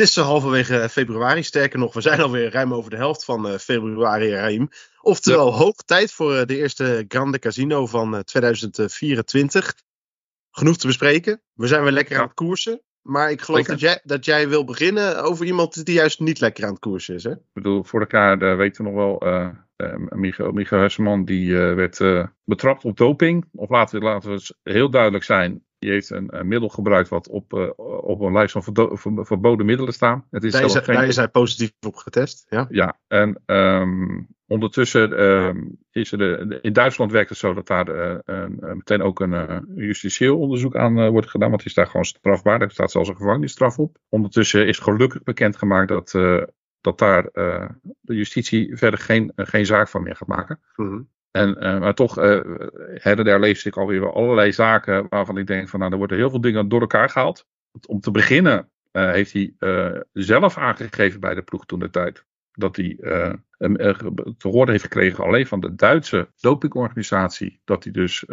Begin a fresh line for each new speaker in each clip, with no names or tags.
Het is halverwege februari. Sterker nog, we zijn alweer ruim over de helft van uh, februari, Raim. Oftewel, hoog tijd voor uh, de eerste Grande Casino van uh, 2024. Genoeg te bespreken. We zijn weer lekker aan het koersen. Maar ik geloof dat jij, dat jij wil beginnen over iemand die juist niet lekker aan het koersen is. Hè? Ik
bedoel, vorig jaar weten we nog wel. Michael, Michael Hesselman die werd betrapt op doping. Of laten we, laten we heel duidelijk zijn. Die heeft een, een middel gebruikt wat op, uh, op een lijst van verboden middelen staan.
Het is daar, is, geen... daar is hij positief op getest. Ja,
ja en um, ondertussen um, is er de, in Duitsland werkt het zo dat daar uh, uh, meteen ook een justitieel onderzoek aan wordt gedaan. Want het is daar gewoon strafbaar. Er staat zelfs een gevangenisstraf op. Ondertussen is gelukkig bekendgemaakt dat, dat daar de justitie verder geen, geen zaak van meer gaat maken. Mm en, uh, maar toch, uh, her en ik alweer allerlei zaken waarvan ik denk van nou, er worden heel veel dingen door elkaar gehaald. Om te beginnen uh, heeft hij zelf aangegeven bij de ploeg toen de tijd. Dat hij te horen heeft gekregen alleen van de Duitse dopingorganisatie. Dat hij dus,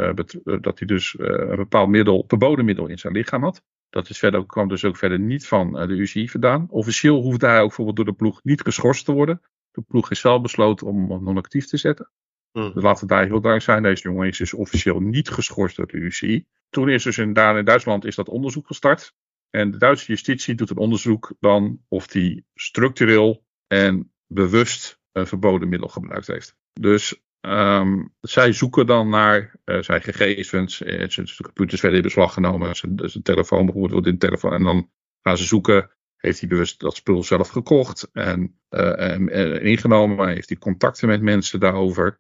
dat hij dus een bepaald middel, verboden middel in zijn lichaam had. Dat is verder, kwam dus ook verder niet van de UCI vandaan. Officieel hoefde hij ook bijvoorbeeld door de ploeg niet geschorst te worden. De ploeg is zelf besloten om hem non-actief te zetten. Mm. Dus laten we daar heel duidelijk zijn. Deze jongen is dus officieel niet geschorst door de UCI. Toen is dus in, Duitsland is dat onderzoek gestart. En de Duitse justitie doet een onderzoek dan of hij structureel en bewust een verboden middel gebruikt heeft. Dus um, zij zoeken dan naar uh, zijn gegevens, uh, zijn computers verder in beslag genomen, zijn, zijn telefoon bijvoorbeeld in de telefoon. En dan gaan ze zoeken, heeft hij bewust dat spul zelf gekocht en, en, en ingenomen, heeft hij contacten met mensen daarover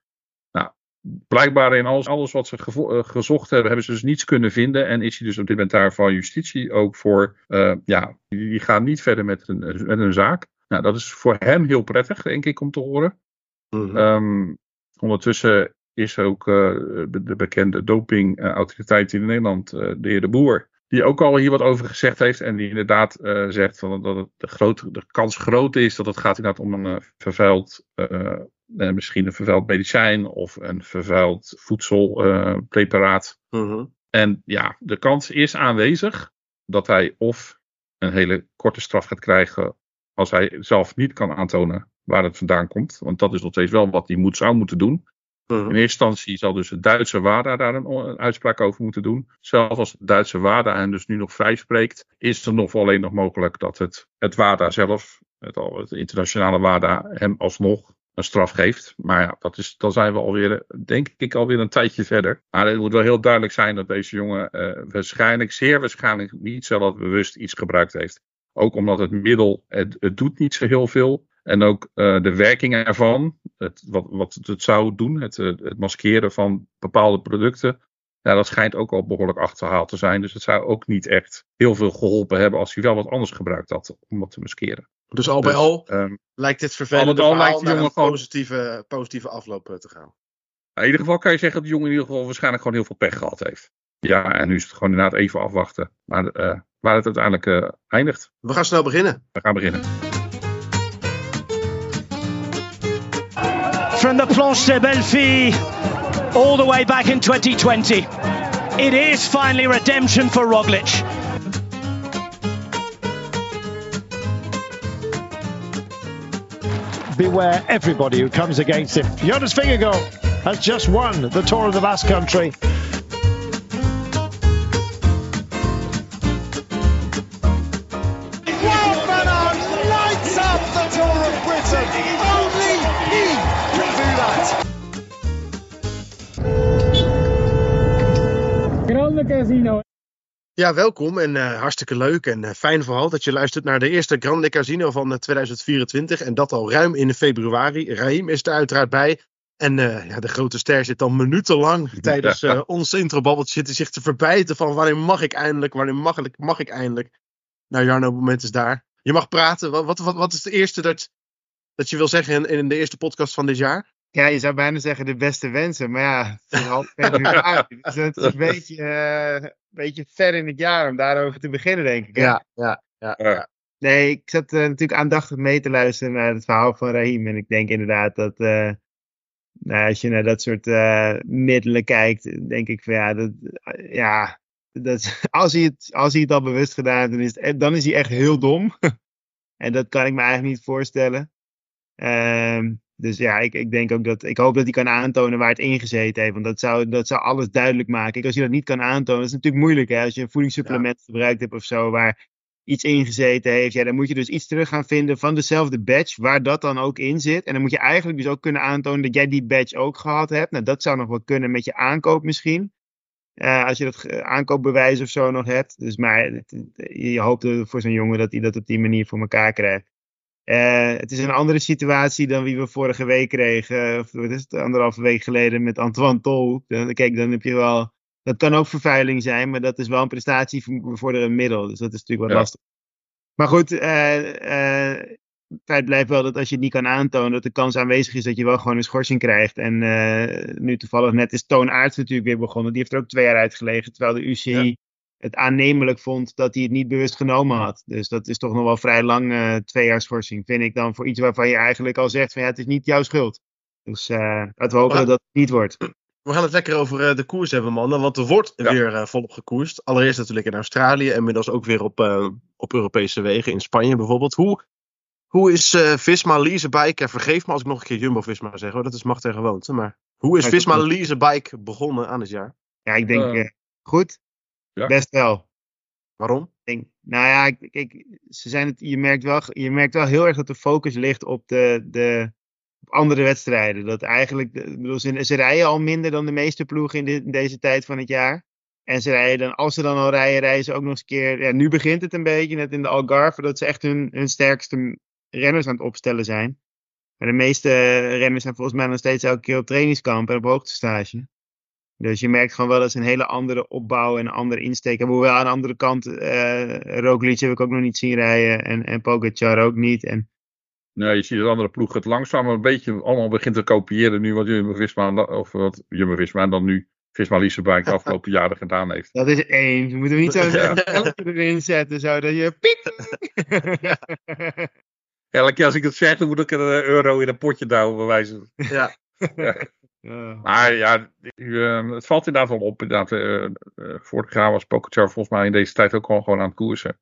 blijkbaar in alles, alles wat ze eh, gezocht hebben, hebben ze dus niets kunnen vinden. En is hij dus op dit moment daar van justitie ook voor, uh, ja, die gaan niet verder met een, met een zaak. Nou, dat is voor hem heel prettig, denk ik, om te horen. Mhm. Ehm, ondertussen is ook uh, de bekende dopingautoriteit in Nederland, de heer De Boer, die ook al hier wat over gezegd heeft. En die inderdaad zegt van, dat het de, de kans groot is dat het gaat inderdaad om een vervuild uh, misschien een vervuild medicijn of een vervuild voedselpreparaat. Uh, En ja, de kans is aanwezig dat hij of een hele korte straf gaat krijgen als hij zelf niet kan aantonen waar het vandaan komt. Want dat is nog steeds wel wat hij moet, zou moeten doen. Mhm. In eerste instantie zal dus het Duitse WADA daar een, uitspraak over moeten doen. Zelfs als het Duitse WADA hem dus nu nog vrij spreekt, is er nog alleen nog mogelijk dat het, het WADA zelf, het, het internationale WADA, hem alsnog een straf geeft. Maar ja, dat is, dan zijn we alweer, denk ik, alweer een tijdje verder. Maar het moet wel heel duidelijk zijn dat deze jongen uh, waarschijnlijk, zeer waarschijnlijk niet zelf bewust iets gebruikt heeft. Ook omdat het middel, het, doet niet zo heel veel. En ook uh, de werking ervan, het, wat, wat het zou doen, het, eh, het maskeren van bepaalde producten. Ja, dat schijnt ook al behoorlijk achterhaald te zijn. Dus het zou ook niet echt heel veel geholpen hebben als hij wel wat anders gebruikt had om wat te maskeren.
Dus al bij dus, al um, lijkt dit vervelende al lijkt naar een positieve, positieve afloop eh, te gaan.
In ieder geval kan je zeggen dat de jongen in ieder geval waarschijnlijk gewoon heel veel pech gehad heeft. Ja, en nu is het gewoon inderdaad even afwachten. Maar uh, waar het uiteindelijk uh, eindigt.
We gaan snel beginnen.
We gaan beginnen.
From the Planche de Belleville, all the way back in 2020. It is finally redemption for Roglic. Beware everybody who comes against him. Jonas Vingegaard has just won the Tour of the Basque Country. Only he can do that.
Casino. Ja, welkom en uh, hartstikke leuk en uh, fijn vooral dat je luistert naar de eerste Grande Casino van uh, eh, 2024 en dat al ruim in februari. Raim is er uiteraard bij en ja, de grote ster zit dan minutenlang tijdens ons introbabbeltje zitten zich te verbijten van wanneer mag ik eindelijk, wanneer mag ik, mag ik eindelijk. Nou Jarno, het moment is daar. Je mag praten. Wat, wat, wat is het eerste dat, dat je wil zeggen in, in de eerste podcast van dit jaar?
Ja, je zou bijna zeggen de beste wensen. Maar ja, het is half februari. dus het is een beetje, uh, beetje ver in het jaar om daarover te beginnen, denk ik.
Ja, ja, ja, ja.
Nee, ik zat uh, natuurlijk aandachtig mee te luisteren naar het verhaal van Rahim. En ik denk inderdaad dat, uh, nou, als je naar dat soort middelen kijkt, denk ik van ja, dat, ja dat, als, hij het, als hij het al bewust gedaan heeft, dan is, het, dan is hij echt heel dom. En dat kan ik me eigenlijk niet voorstellen. Ehm, dus ja, ik, ik denk ook dat. Ik hoop dat hij kan aantonen waar het ingezeten heeft. Want dat zou, dat zou alles duidelijk maken. Kijk, als je dat niet kan aantonen, dat is natuurlijk moeilijk. Hè? Als je een voedingssupplement gebruikt hebt of zo, waar iets ingezeten heeft. Ja, dan moet je dus iets terug gaan vinden van dezelfde badge, waar dat dan ook in zit. En dan moet je eigenlijk dus ook kunnen aantonen dat jij die badge ook gehad hebt. Nou, dat zou nog wel kunnen met je aankoop misschien. Uh, als je dat aankoopbewijs of zo nog hebt. Dus maar je hoopt voor zo'n jongen dat hij dat op die manier voor elkaar krijgt. Uh, het is een andere situatie dan wie we vorige week kregen. Of wat is het, anderhalve week geleden met Antoine Tol. Kijk, dan heb je wel dat kan ook vervuiling zijn, maar dat is wel een prestatie voor een middel. Dus dat is natuurlijk wat lastig. Maar goed, uh, uh, feit blijft wel dat als je het niet kan aantonen, dat de kans aanwezig is dat je wel gewoon een schorsing krijgt. En nu toevallig net is Toon Aerts natuurlijk weer begonnen. Die heeft er ook twee jaar uitgelegen, terwijl de UCI het aannemelijk vond dat hij het niet bewust genomen had. Dus dat is toch nog wel vrij lang twee jaar schorsing, vind ik dan, voor iets waarvan je eigenlijk al zegt van ja, het is niet jouw schuld. Dus laten we hopen dat het niet wordt.
We gaan het lekker over uh, de koers hebben, mannen. Want er wordt weer uh, volop gekoerst. Allereerst natuurlijk in Australië. En inmiddels ook weer op, uh, op Europese wegen. In Spanje bijvoorbeeld. Hoe, hoe is Visma Lease Bike... vergeef me als ik nog een keer Jumbo-Visma zeg. Hoor. Dat is macht en gewoonte. Maar hoe is Visma Lease Bike begonnen aan het jaar?
Ja, ik denk goed. Best wel.
Waarom?
Denk, nou ja, kijk, ze zijn het, je, merkt wel, je merkt wel heel erg dat de focus ligt op de... de op andere wedstrijden. Dat eigenlijk, bedoel, ze, rijden al minder dan de meeste ploegen in, in, deze tijd van het jaar. En ze rijden dan, als ze dan al rijden, rijden ze ook nog eens een keer. Ja, nu begint het een beetje, net in de Algarve, dat ze echt hun, hun sterkste renners aan het opstellen zijn. Maar de meeste renners zijn volgens mij nog steeds elke keer op trainingskamp en op hoogtestage. Dus je merkt gewoon wel dat ze een hele andere opbouw en een andere insteek hebben. Hoewel aan de andere kant, uh, Roglic heb ik ook nog niet zien rijden en, en Pogacar ook niet. En
Nee, je ziet dat andere ploegen het langzaam een beetje allemaal begint te kopiëren nu wat Jumbo-Visma, of wat Jumbo-Visma dan nu Visma Leasebike de afgelopen jaren gedaan heeft.
Dat is één. We moeten niet zo ja. erin zetten, zo dat je piep.
ja. Elke keer als ik het zeg, dan moet ik een euro in een potje douwen, bewijzen.
Ja. ja.
Ja. Maar ja, uh, het valt inderdaad wel op. Inderdaad, uh, uh, vorig jaar was Pokerchar volgens mij in deze tijd ook al gewoon aan het koersen.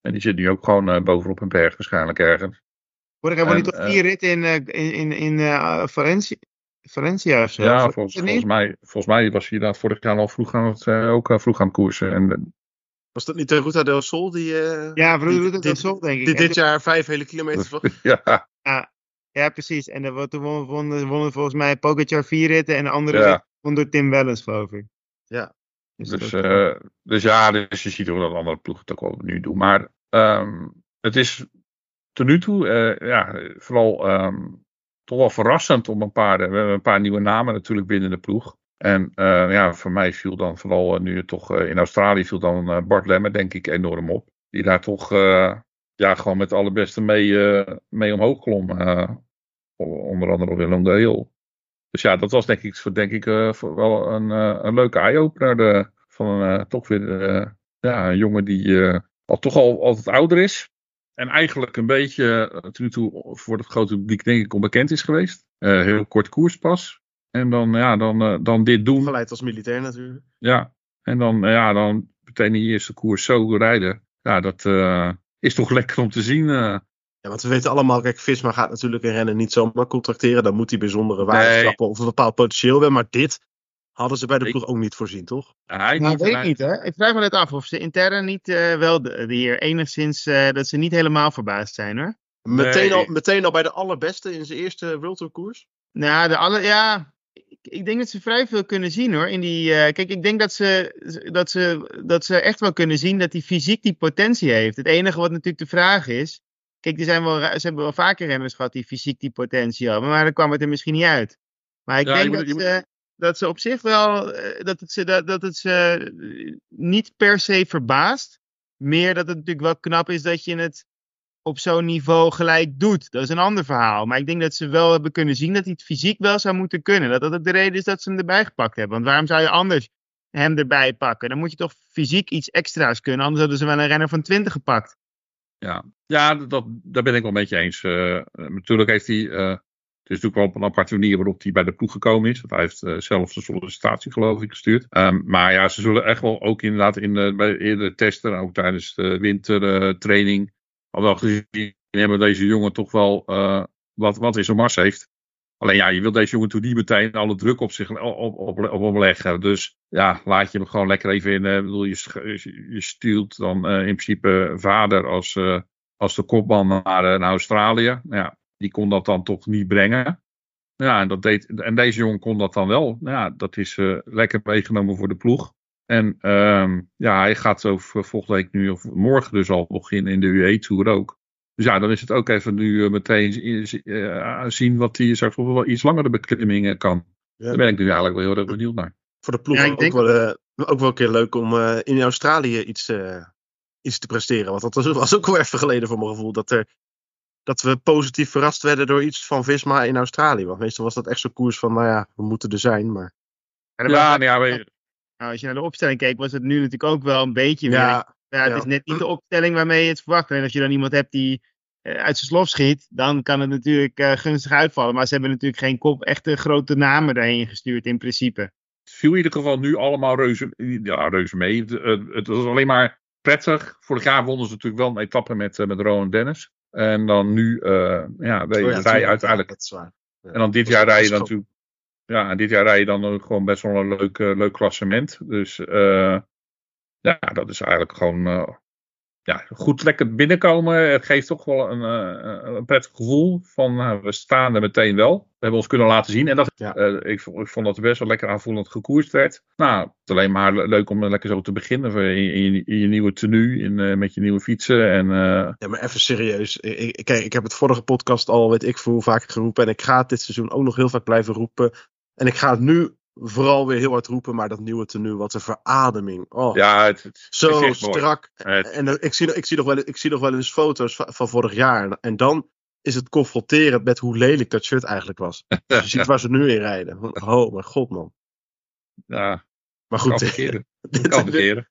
En die zit nu ook gewoon bovenop een berg waarschijnlijk ergens.
Vorig jaar won hij toch vier ritten in, in, in, in uh, Valencia, Valencia of zo?
Ja, volgens, volgens, mij, volgens mij was hij inderdaad vorig jaar al vroeg aan het, uh, ook uh, vroeg aan het koersen. En,
was dat niet de Ruta del Sol? Die,
ja, Ruta del Sol denk ik.
Die dit jaar vijf hele kilometers was?
ja.
ja. Ja, precies. En toen won, won, won volgens mij Pogacar vier ritten en de andere ja. won door Tim Wellens, geloof ik.
Ja.
Dus, dus, dus ja, dus je ziet hoe dat andere ploegen het ook wel nu doen. Maar um, het is tot nu toe, uh, ja, vooral um, toch wel verrassend om een paar, we hebben een paar nieuwe namen natuurlijk binnen de ploeg. En uh, ja, voor mij viel dan vooral uh, nu toch in Australië viel dan Bart Lemmer denk ik enorm op. Die daar toch ja, gewoon met de allerbeste mee, mee omhoog klom. onder andere Willem de Heel. Dus ja, dat was denk ik, denk ik wel een, een leuke eye-opener. Van toch weer ja, een jongen die al toch al altijd ouder is. En eigenlijk een beetje uh, tot nu toe voor het grote publiek denk ik onbekend is geweest. Uh, heel kort koerspas. En dan, ja, dan, uh, dan dit doen.
Geleid als militair natuurlijk.
Ja, en dan, ja, dan meteen die eerste koers zo rijden. Ja, dat is toch lekker om te zien.
Ja, want we weten allemaal, kijk, Visma gaat natuurlijk een rennen niet zomaar contracteren. Dan moet hij bijzondere waarde nee. of een bepaald potentieel hebben. Maar dit, Hadden ze bij de ploeg ook niet voorzien, toch?
Ja, nou, weet ik niet, hè? Ik vraag me net af of ze intern niet uh, wel de, de hier enigszins, uh, dat ze niet helemaal verbaasd zijn, hoor.
Meteen, nee. al, meteen al bij de allerbeste in zijn eerste World Tour koers?
Nou, de alle, ja, ik, denk dat ze vrij veel kunnen zien, hoor. In die, uh, kijk, ik denk dat ze, dat, ze, dat ze echt wel kunnen zien dat hij fysiek die potentie heeft. Het enige wat natuurlijk de vraag is, kijk, er zijn wel, ze hebben wel vaker renners gehad die fysiek die potentie hadden, maar dan kwam het er misschien niet uit. Maar ik ja, denk dat ze dat ze op zich wel, eh, dat het ze, dat, dat het ze eh, niet per se verbaast. Meer dat het natuurlijk wel knap is dat je het op zo'n niveau gelijk doet. Dat is een ander verhaal. Maar ik denk dat ze wel hebben kunnen zien dat hij het fysiek wel zou moeten kunnen. Dat dat ook de reden is dat ze hem erbij gepakt hebben. Want waarom zou je anders hem erbij pakken? Dan moet je toch fysiek iets extra's kunnen. Anders hadden ze wel een renner van 20 gepakt.
Ja, ja dat, daar ben ik wel een beetje eens. Uh, natuurlijk heeft hij uh, het is natuurlijk wel op een aparte manier waarop hij bij de ploeg gekomen is. Want hij heeft uh, zelf de sollicitatie geloof ik gestuurd. Um, maar ja, ze zullen echt wel ook inderdaad in bij eerdere testen, ook tijdens de wintertraining, wel gezien hebben deze jongen toch wel wat, wat in zijn mars heeft. Alleen ja, je wil deze jongen toen niet meteen alle druk op zich op, op, op, op leggen. Dus ja, laat je hem gewoon lekker even in. Uh, bedoel, je, je stuurt dan uh, in principe vader als, als de kopman naar, naar Australië. Nou ja, die kon dat dan toch niet brengen. Ja, en, dat deed, en deze jongen kon dat dan wel. Nou ja, dat is lekker meegenomen voor de ploeg. En ehm, ja, hij gaat zo volgende week nu, of morgen dus al beginnen in de UE-tour ook. Dus ja, dan is het ook even nu meteen zien wat hij straks wel iets langere beklimmingen kan. Ja. Daar ben ik nu eigenlijk wel heel erg benieuwd naar.
Voor de ploeg ja, ook, denk... wel, ook wel een keer leuk om in Australië iets, iets te presteren. Want dat was, was ook wel even geleden voor mijn gevoel. Dat er dat we positief verrast werden door iets van Visma in Australië. Want meestal was dat echt zo'n koers van, nou ja, we moeten er zijn. Maar...
Ja, ja, nou ja we... nou, als je naar de opstelling keek, was het nu natuurlijk ook wel een beetje ja, Ja, het is net niet de opstelling waarmee je het verwacht. En als je dan iemand hebt die uh, uit zijn slof schiet, dan kan het natuurlijk uh, gunstig uitvallen. Maar ze hebben natuurlijk geen kop, echte grote namen daarheen gestuurd in principe.
Het viel in ieder geval nu allemaal reuze, ja, reuze mee. Het, het was alleen maar prettig. Vorig jaar wonnen ze natuurlijk wel een etappe met, uh, met Rowan Dennis. En dan nu, uh, ja, rij je oh uiteindelijk. En dan dit jaar rij je dan natuurlijk. Ja, en dit jaar rij je dan ook gewoon best wel een leuk, uh, leuk klassement. Dus uh, ja, dat is eigenlijk gewoon ja, goed lekker binnenkomen. Het geeft toch wel een, een prettig gevoel van we staan er meteen wel. We hebben ons kunnen laten zien. En dat, ja. uh, ik, ik, vond dat het best wel lekker aanvoelend gekoerst werd. Nou, het is alleen maar leuk om lekker zo te beginnen in, in, je, in je, nieuwe tenue, in, met je nieuwe fietsen. En,
Ja, maar even serieus. Ik, kijk, ik heb het vorige podcast al, weet ik voor hoe vaak geroepen. En ik ga het dit seizoen ook nog heel vaak blijven roepen. En ik ga het nu vooral weer heel hard roepen, maar dat nieuwe tenue, wat een verademing. Oh,
ja, het, het
zo strak. En, ik, zie, ik, zie nog wel, ik zie nog wel eens foto's van, van vorig jaar. En dan is het confronterend met hoe lelijk dat shirt eigenlijk was. Dus je ziet waar ze nu in rijden. Oh, mijn god, man.
Ja,
maar goed.
dit, dit,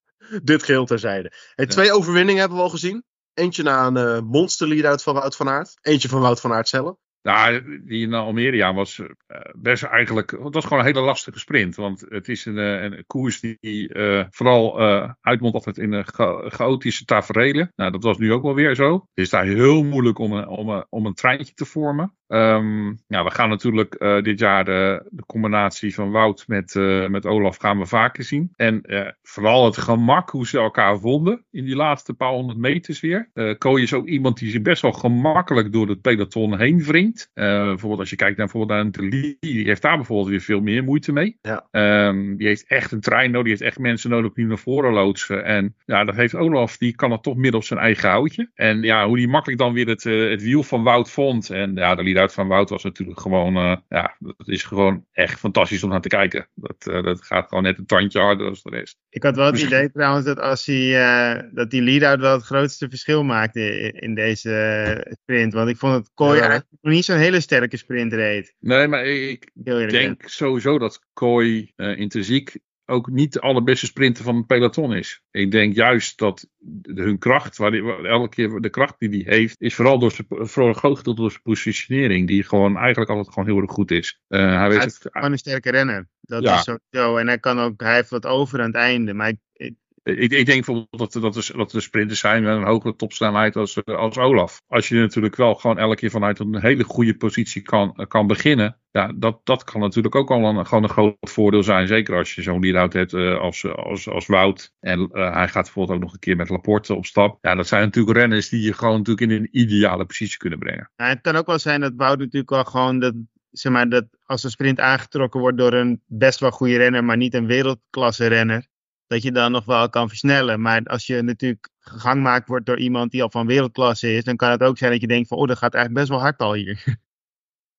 dit geheel terzijde. Hey, twee overwinningen hebben we al gezien. Eentje na een uh, monster lead-out van Wout van Aert. Eentje van Wout van Aert zelf.
Nou, die in Almeria was uh, best eigenlijk. Het was gewoon een hele lastige sprint. Want het is een, eh, een koers die uh, vooral uitmondt altijd in een chaotische taferelen. Nou, dat was nu ook wel weer zo. Het is daar heel moeilijk om om om een treintje te vormen. Um, ja, we gaan natuurlijk uh, dit jaar de, de, combinatie van Wout met, uh, met Olaf gaan we vaker zien. En uh, vooral het gemak hoe ze elkaar vonden in die laatste paar honderd meters weer. Uh, Kooi is ook iemand die zich best wel gemakkelijk door het peloton heen wringt. bijvoorbeeld als je kijkt naar, bijvoorbeeld naar Lee, die heeft daar bijvoorbeeld weer veel meer moeite mee.
Ja.
Um, die heeft echt een trein nodig, die heeft echt mensen nodig die naar voren loodsen. En ja, dat heeft Olaf, die kan het toch midden op zijn eigen houtje. En ja, hoe die makkelijk dan weer het, het wiel van Wout vond. En ja, van Wout was natuurlijk gewoon, uh, ja, dat is gewoon echt fantastisch om naar te kijken. Dat, uh, dat gaat gewoon net een tandje harder dan de rest.
Ik had wel het idee trouwens dat als hij, uh, dat die lead-out wel het grootste verschil maakte in deze sprint. Want ik vond het Kooi ja. eigenlijk niet zo'n hele sterke sprint reed.
Nee, maar ik denk sowieso dat Kooi intrinsiek ook niet de allerbeste sprinter van het peloton is. Ik denk juist dat hun kracht, waar die, elke keer de kracht die hij heeft, is vooral door zijn, voor een groot door zijn positionering, die gewoon eigenlijk altijd gewoon heel erg goed is.
Uh, hij, hij is gewoon een sterke renner. Dat is zo. En hij kan ook, hij heeft wat over aan het einde. Maar ik,
ik, ik, denk bijvoorbeeld dat, dat, er, dat er sprinters zijn met een hogere topsnelheid als, als Olaf. Als je natuurlijk wel gewoon elke keer vanuit een hele goede positie kan, kan beginnen. Ja, dat, dat kan natuurlijk ook al een, gewoon een groot voordeel zijn. Zeker als je zo'n lead-out hebt als, als, als Wout. En hij gaat bijvoorbeeld ook nog een keer met Laporte op stap. Ja, dat zijn natuurlijk renners die je gewoon natuurlijk in een ideale positie kunnen brengen.
Het kan ook wel zijn dat Wout natuurlijk wel gewoon dat, zeg maar, dat als een sprint aangetrokken wordt door een best wel goede renner, maar niet een wereldklasse renner dat je dan nog wel kan versnellen. Maar als je natuurlijk gangmaakt wordt door iemand die al van wereldklasse is, dan kan het ook zijn dat je denkt van, oh, dat gaat eigenlijk best wel hard al hier.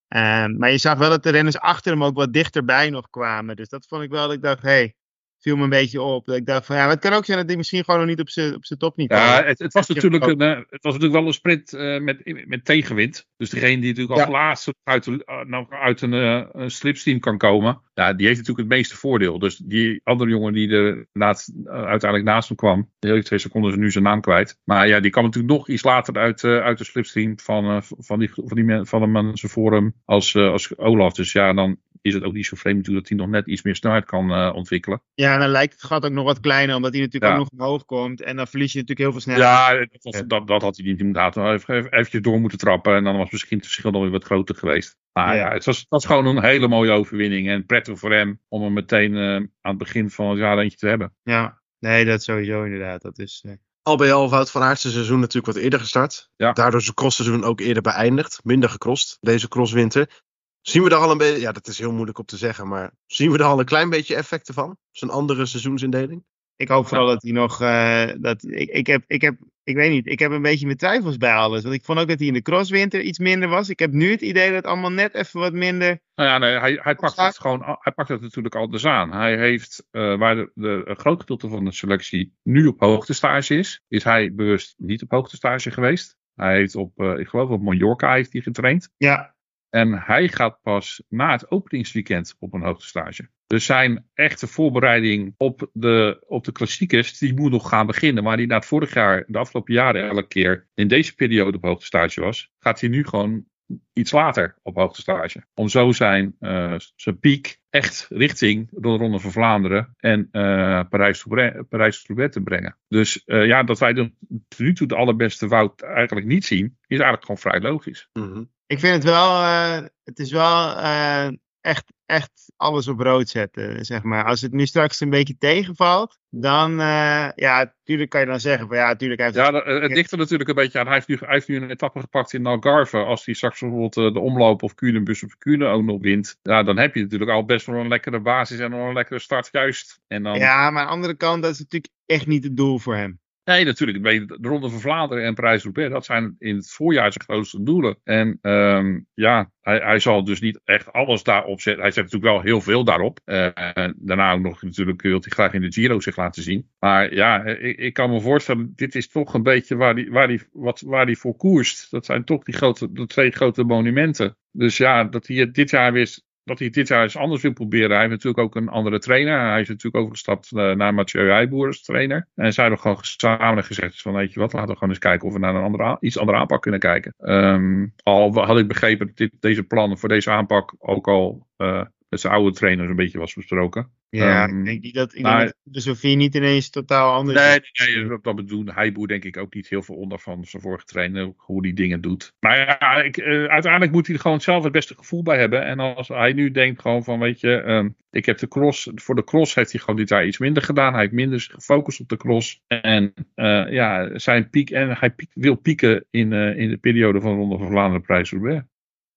um, maar je zag wel dat de renners achter hem ook wat dichterbij nog kwamen. Dus dat vond ik wel dat ik dacht, hé, hey, viel me een beetje op. Dat ik dacht van ja, het kan ook zijn dat hij misschien gewoon nog niet op zijn op top niet
Ja, het, het, was natuurlijk een, uh, het was natuurlijk wel een sprint uh, met, met tegenwind. Dus degene die natuurlijk als ja. laatste uit, uh, nou, uit een, een slipstream kan komen, ja, die heeft natuurlijk het meeste voordeel. Dus die andere jongen die er laatst, uiteindelijk naast hem kwam, de hele twee seconden nu zijn naam kwijt. Maar ja, die kwam natuurlijk nog iets later uit, uit de slipstream van, van, die, van, die, van de mensen voor hem als, als Olaf. Dus ja, dan is het ook niet zo vreemd natuurlijk dat hij nog net iets meer snelheid kan eh, ontwikkelen.
Ja, en dan lijkt het gat ook nog wat kleiner, omdat hij natuurlijk
Ja.
ook nog omhoog komt. En dan verlies je natuurlijk heel veel snelheid.
Ja, dat, was- dat, dat had hij niet moeten laten. Hij heeft even eventjes door moeten trappen en dan was misschien het verschil nog weer wat groter geweest. Maar
Ja.
ja, het was, het was gewoon een hele mooie overwinning en prettig voor hem om hem meteen eh, aan het begin van het jaar eentje te hebben.
Ja, nee, dat sowieso inderdaad. Dat is, eh,
Al bij al Wout van Aert zijn seizoen natuurlijk wat eerder gestart.
Ja.
Daardoor is het crossseizoen ook eerder beëindigd. Minder gecrossed, deze crosswinter. Zien we er al een beetje, ja dat is heel moeilijk om te zeggen, maar zien we er al een klein beetje effecten van? Zijn andere seizoensindeling?
Ik hoop vooral dat hij nog. eh, dat, ik, ik, heb, ik heb. Ik weet niet. Ik heb een beetje mijn twijfels bij alles. Want ik vond ook dat hij in de crosswinter iets minder was. Ik heb nu het idee dat het allemaal net even wat minder.
Nou ja, nee, hij, hij pakt het gewoon, hij pakt het natuurlijk anders aan. Hij heeft, eh, waar de, de, een groot gedeelte van de selectie nu op hoogtestage is, is hij bewust niet op hoogtestage geweest. Hij heeft op, eh, ik geloof op Mallorca heeft hij getraind.
Ja,
En hij gaat pas na het openingsweekend op een hoogtestage. Dus zijn echte voorbereiding op de, op de klassiekers, die moet nog gaan beginnen. Waar hij na het vorig jaar, de afgelopen jaren elke keer in deze periode op hoogtestage was, gaat hij nu gewoon iets later op hoogtestage. Om zo zijn, eh, zijn piek echt richting de Ronde van Vlaanderen en eh Parijs-Roubaix te brengen. Dus eh, ja, dat wij tot nu toe de allerbeste Wout eigenlijk niet zien, is eigenlijk gewoon vrij logisch.
Mhm.
Ik vind het wel. eh, het is wel eh, echt, echt alles op rood zetten. Zeg maar. Als het nu straks een beetje tegenvalt, dan. eh, ja, natuurlijk kan je dan zeggen. Van, ja, natuurlijk heeft
Ja, het ligt er natuurlijk een beetje aan. Hij heeft nu, hij heeft nu een etappe gepakt in Algarve. Als hij straks bijvoorbeeld de omloop of Kuurne-bus of Kuurne ook nog wint. Ja, dan heb je natuurlijk al best wel een lekkere basis en wel een lekkere start juist. En dan,
Ja, maar aan de andere kant, dat is natuurlijk echt niet het doel voor hem.
Nee, natuurlijk. De Ronde van Vlaanderen en Parijs-Roubaix, dat zijn in het voorjaar zijn grootste doelen. En ehm, ja, hij, hij zal dus niet echt alles daarop zetten. Hij zet natuurlijk wel heel veel daarop. Eh, daarna ook nog natuurlijk wil hij graag in de Giro zich laten zien. Maar ja, ik, ik kan me voorstellen, dit is toch een beetje waar hij waar die, wat, waar die voor koerst. Dat zijn toch die grote, de twee grote monumenten. Dus ja, dat hij dit jaar weer dat hij dit jaar eens anders wil proberen. Hij heeft natuurlijk ook een andere trainer. Hij is natuurlijk overgestapt eh, naar Mathieu Heijboer als trainer. En zij hebben gewoon samen gezegd van weet je wat, laten we gewoon eens kijken of we naar een andere, iets andere aanpak kunnen kijken. Ehm, al had ik begrepen dat dit, deze plannen voor deze aanpak ook al eh, met zijn oude trainers een beetje was besproken.
Ja,
Ehm,
ik denk niet dat, ik
maar-
denk dat de Sofie niet ineens totaal anders
Nee,
is.
nee, nee, dat, dat bedoel Heiboer denk ik ook niet heel veel onder van zijn vorige trainer, hoe die dingen doet. Maar ja, ik, eh, uiteindelijk moet hij er gewoon zelf het beste gevoel bij hebben. En als hij nu denkt gewoon van, weet je, ehm, ik heb de cross, voor de cross heeft hij gewoon dit jaar iets minder gedaan. Hij heeft minder gefocust op de cross. En eh, ja, zijn piek, en hij piek- wil pieken in, eh, in de periode van de Ronde van Vlaanderen prijs Roubaix.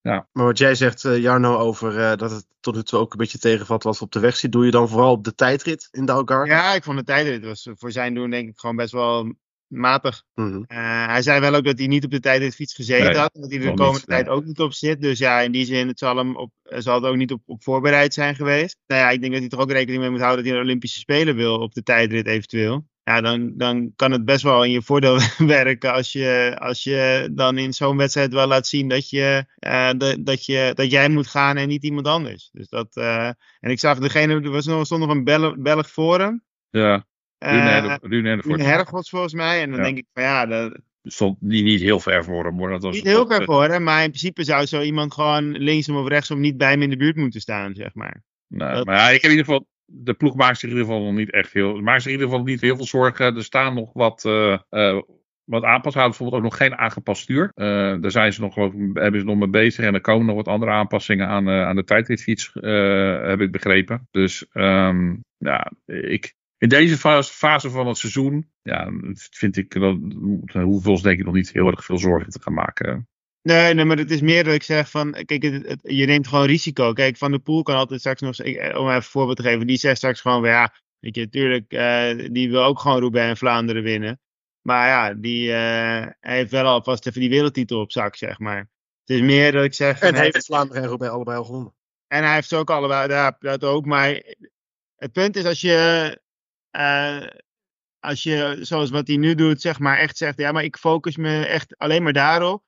Maar wat jij zegt, eh, Jarno, over eh, dat het tot nu toe ook een beetje tegenvalt wat we op de weg zien, doe je dan vooral op de tijdrit in de Algarve?
Ja, ik vond de tijdrit was voor zijn doen denk ik gewoon best wel matig.
Mhm.
Eh, hij zei wel ook dat hij niet op de tijdritfiets gezeten
Nee,
had. Dat hij er de komende
niet,
tijd
nee.
ook niet op zit. Dus ja, in die zin het zal, hem op, zal het ook niet op, op voorbereid zijn geweest. Nou ja, ik denk dat hij toch ook rekening mee moet houden dat hij naar de Olympische Spelen wil op de tijdrit eventueel. Ja, dan, dan kan het best wel in je voordeel werken als je, als je dan in zo'n wedstrijd wel laat zien dat, je, eh, dat, dat, je, dat jij moet gaan en niet iemand anders. Dus dat, eh, en ik zag degene, er was nog, stond nog een Bel- Belg hem.
Ja,
Eh,
Rune
Hergots volgens mij. En dan
Ja.
denk ik van ja, dat,
stond niet, niet heel ver voor hem hoor. Dat was,
niet heel ver voor hem, maar in principe zou zo iemand gewoon linksom of rechtsom niet bij hem in de buurt moeten staan, zeg maar.
Nee,
Dat-
maar ja, ik heb in ieder geval. De ploeg maakt zich in ieder geval nog niet echt heel. Maakt zich in ieder geval niet heel veel zorgen. Er staan nog wat. eh eh, wat aanpassen. bijvoorbeeld ook nog geen aangepast stuur. Eh, daar zijn ze nog, geloof ik, hebben ze nog mee bezig. En er komen nog wat andere aanpassingen aan, aan de tijdritfiets, heb ik begrepen. Dus ehm, ja, ik, in deze fase, van het seizoen, ja, vind ik, dat hoeveel denk ik nog niet heel erg veel zorgen te gaan maken.
Nee, nee, maar het is meer dat ik zeg van, kijk, het, het- je neemt gewoon risico. Kijk, Van der Poel kan altijd straks nog, ik, eh, om even een voorbeeld te geven, die zegt straks gewoon, ja, weet je, natuurlijk, eh, die wil ook gewoon Roubaix en Vlaanderen winnen. Maar ja, die eh, hij heeft wel alvast even die wereldtitel op zak, zeg maar. Het is meer dat ik zeg...
En hij heeft Vlaanderen en Roubaix allebei al gewonnen.
En hij heeft ze ook allebei, ja, dat ook. Maar het punt is als je, als je, zoals wat hij nu doet, zeg maar echt zegt, ja, maar ik focus me echt alleen maar daarop.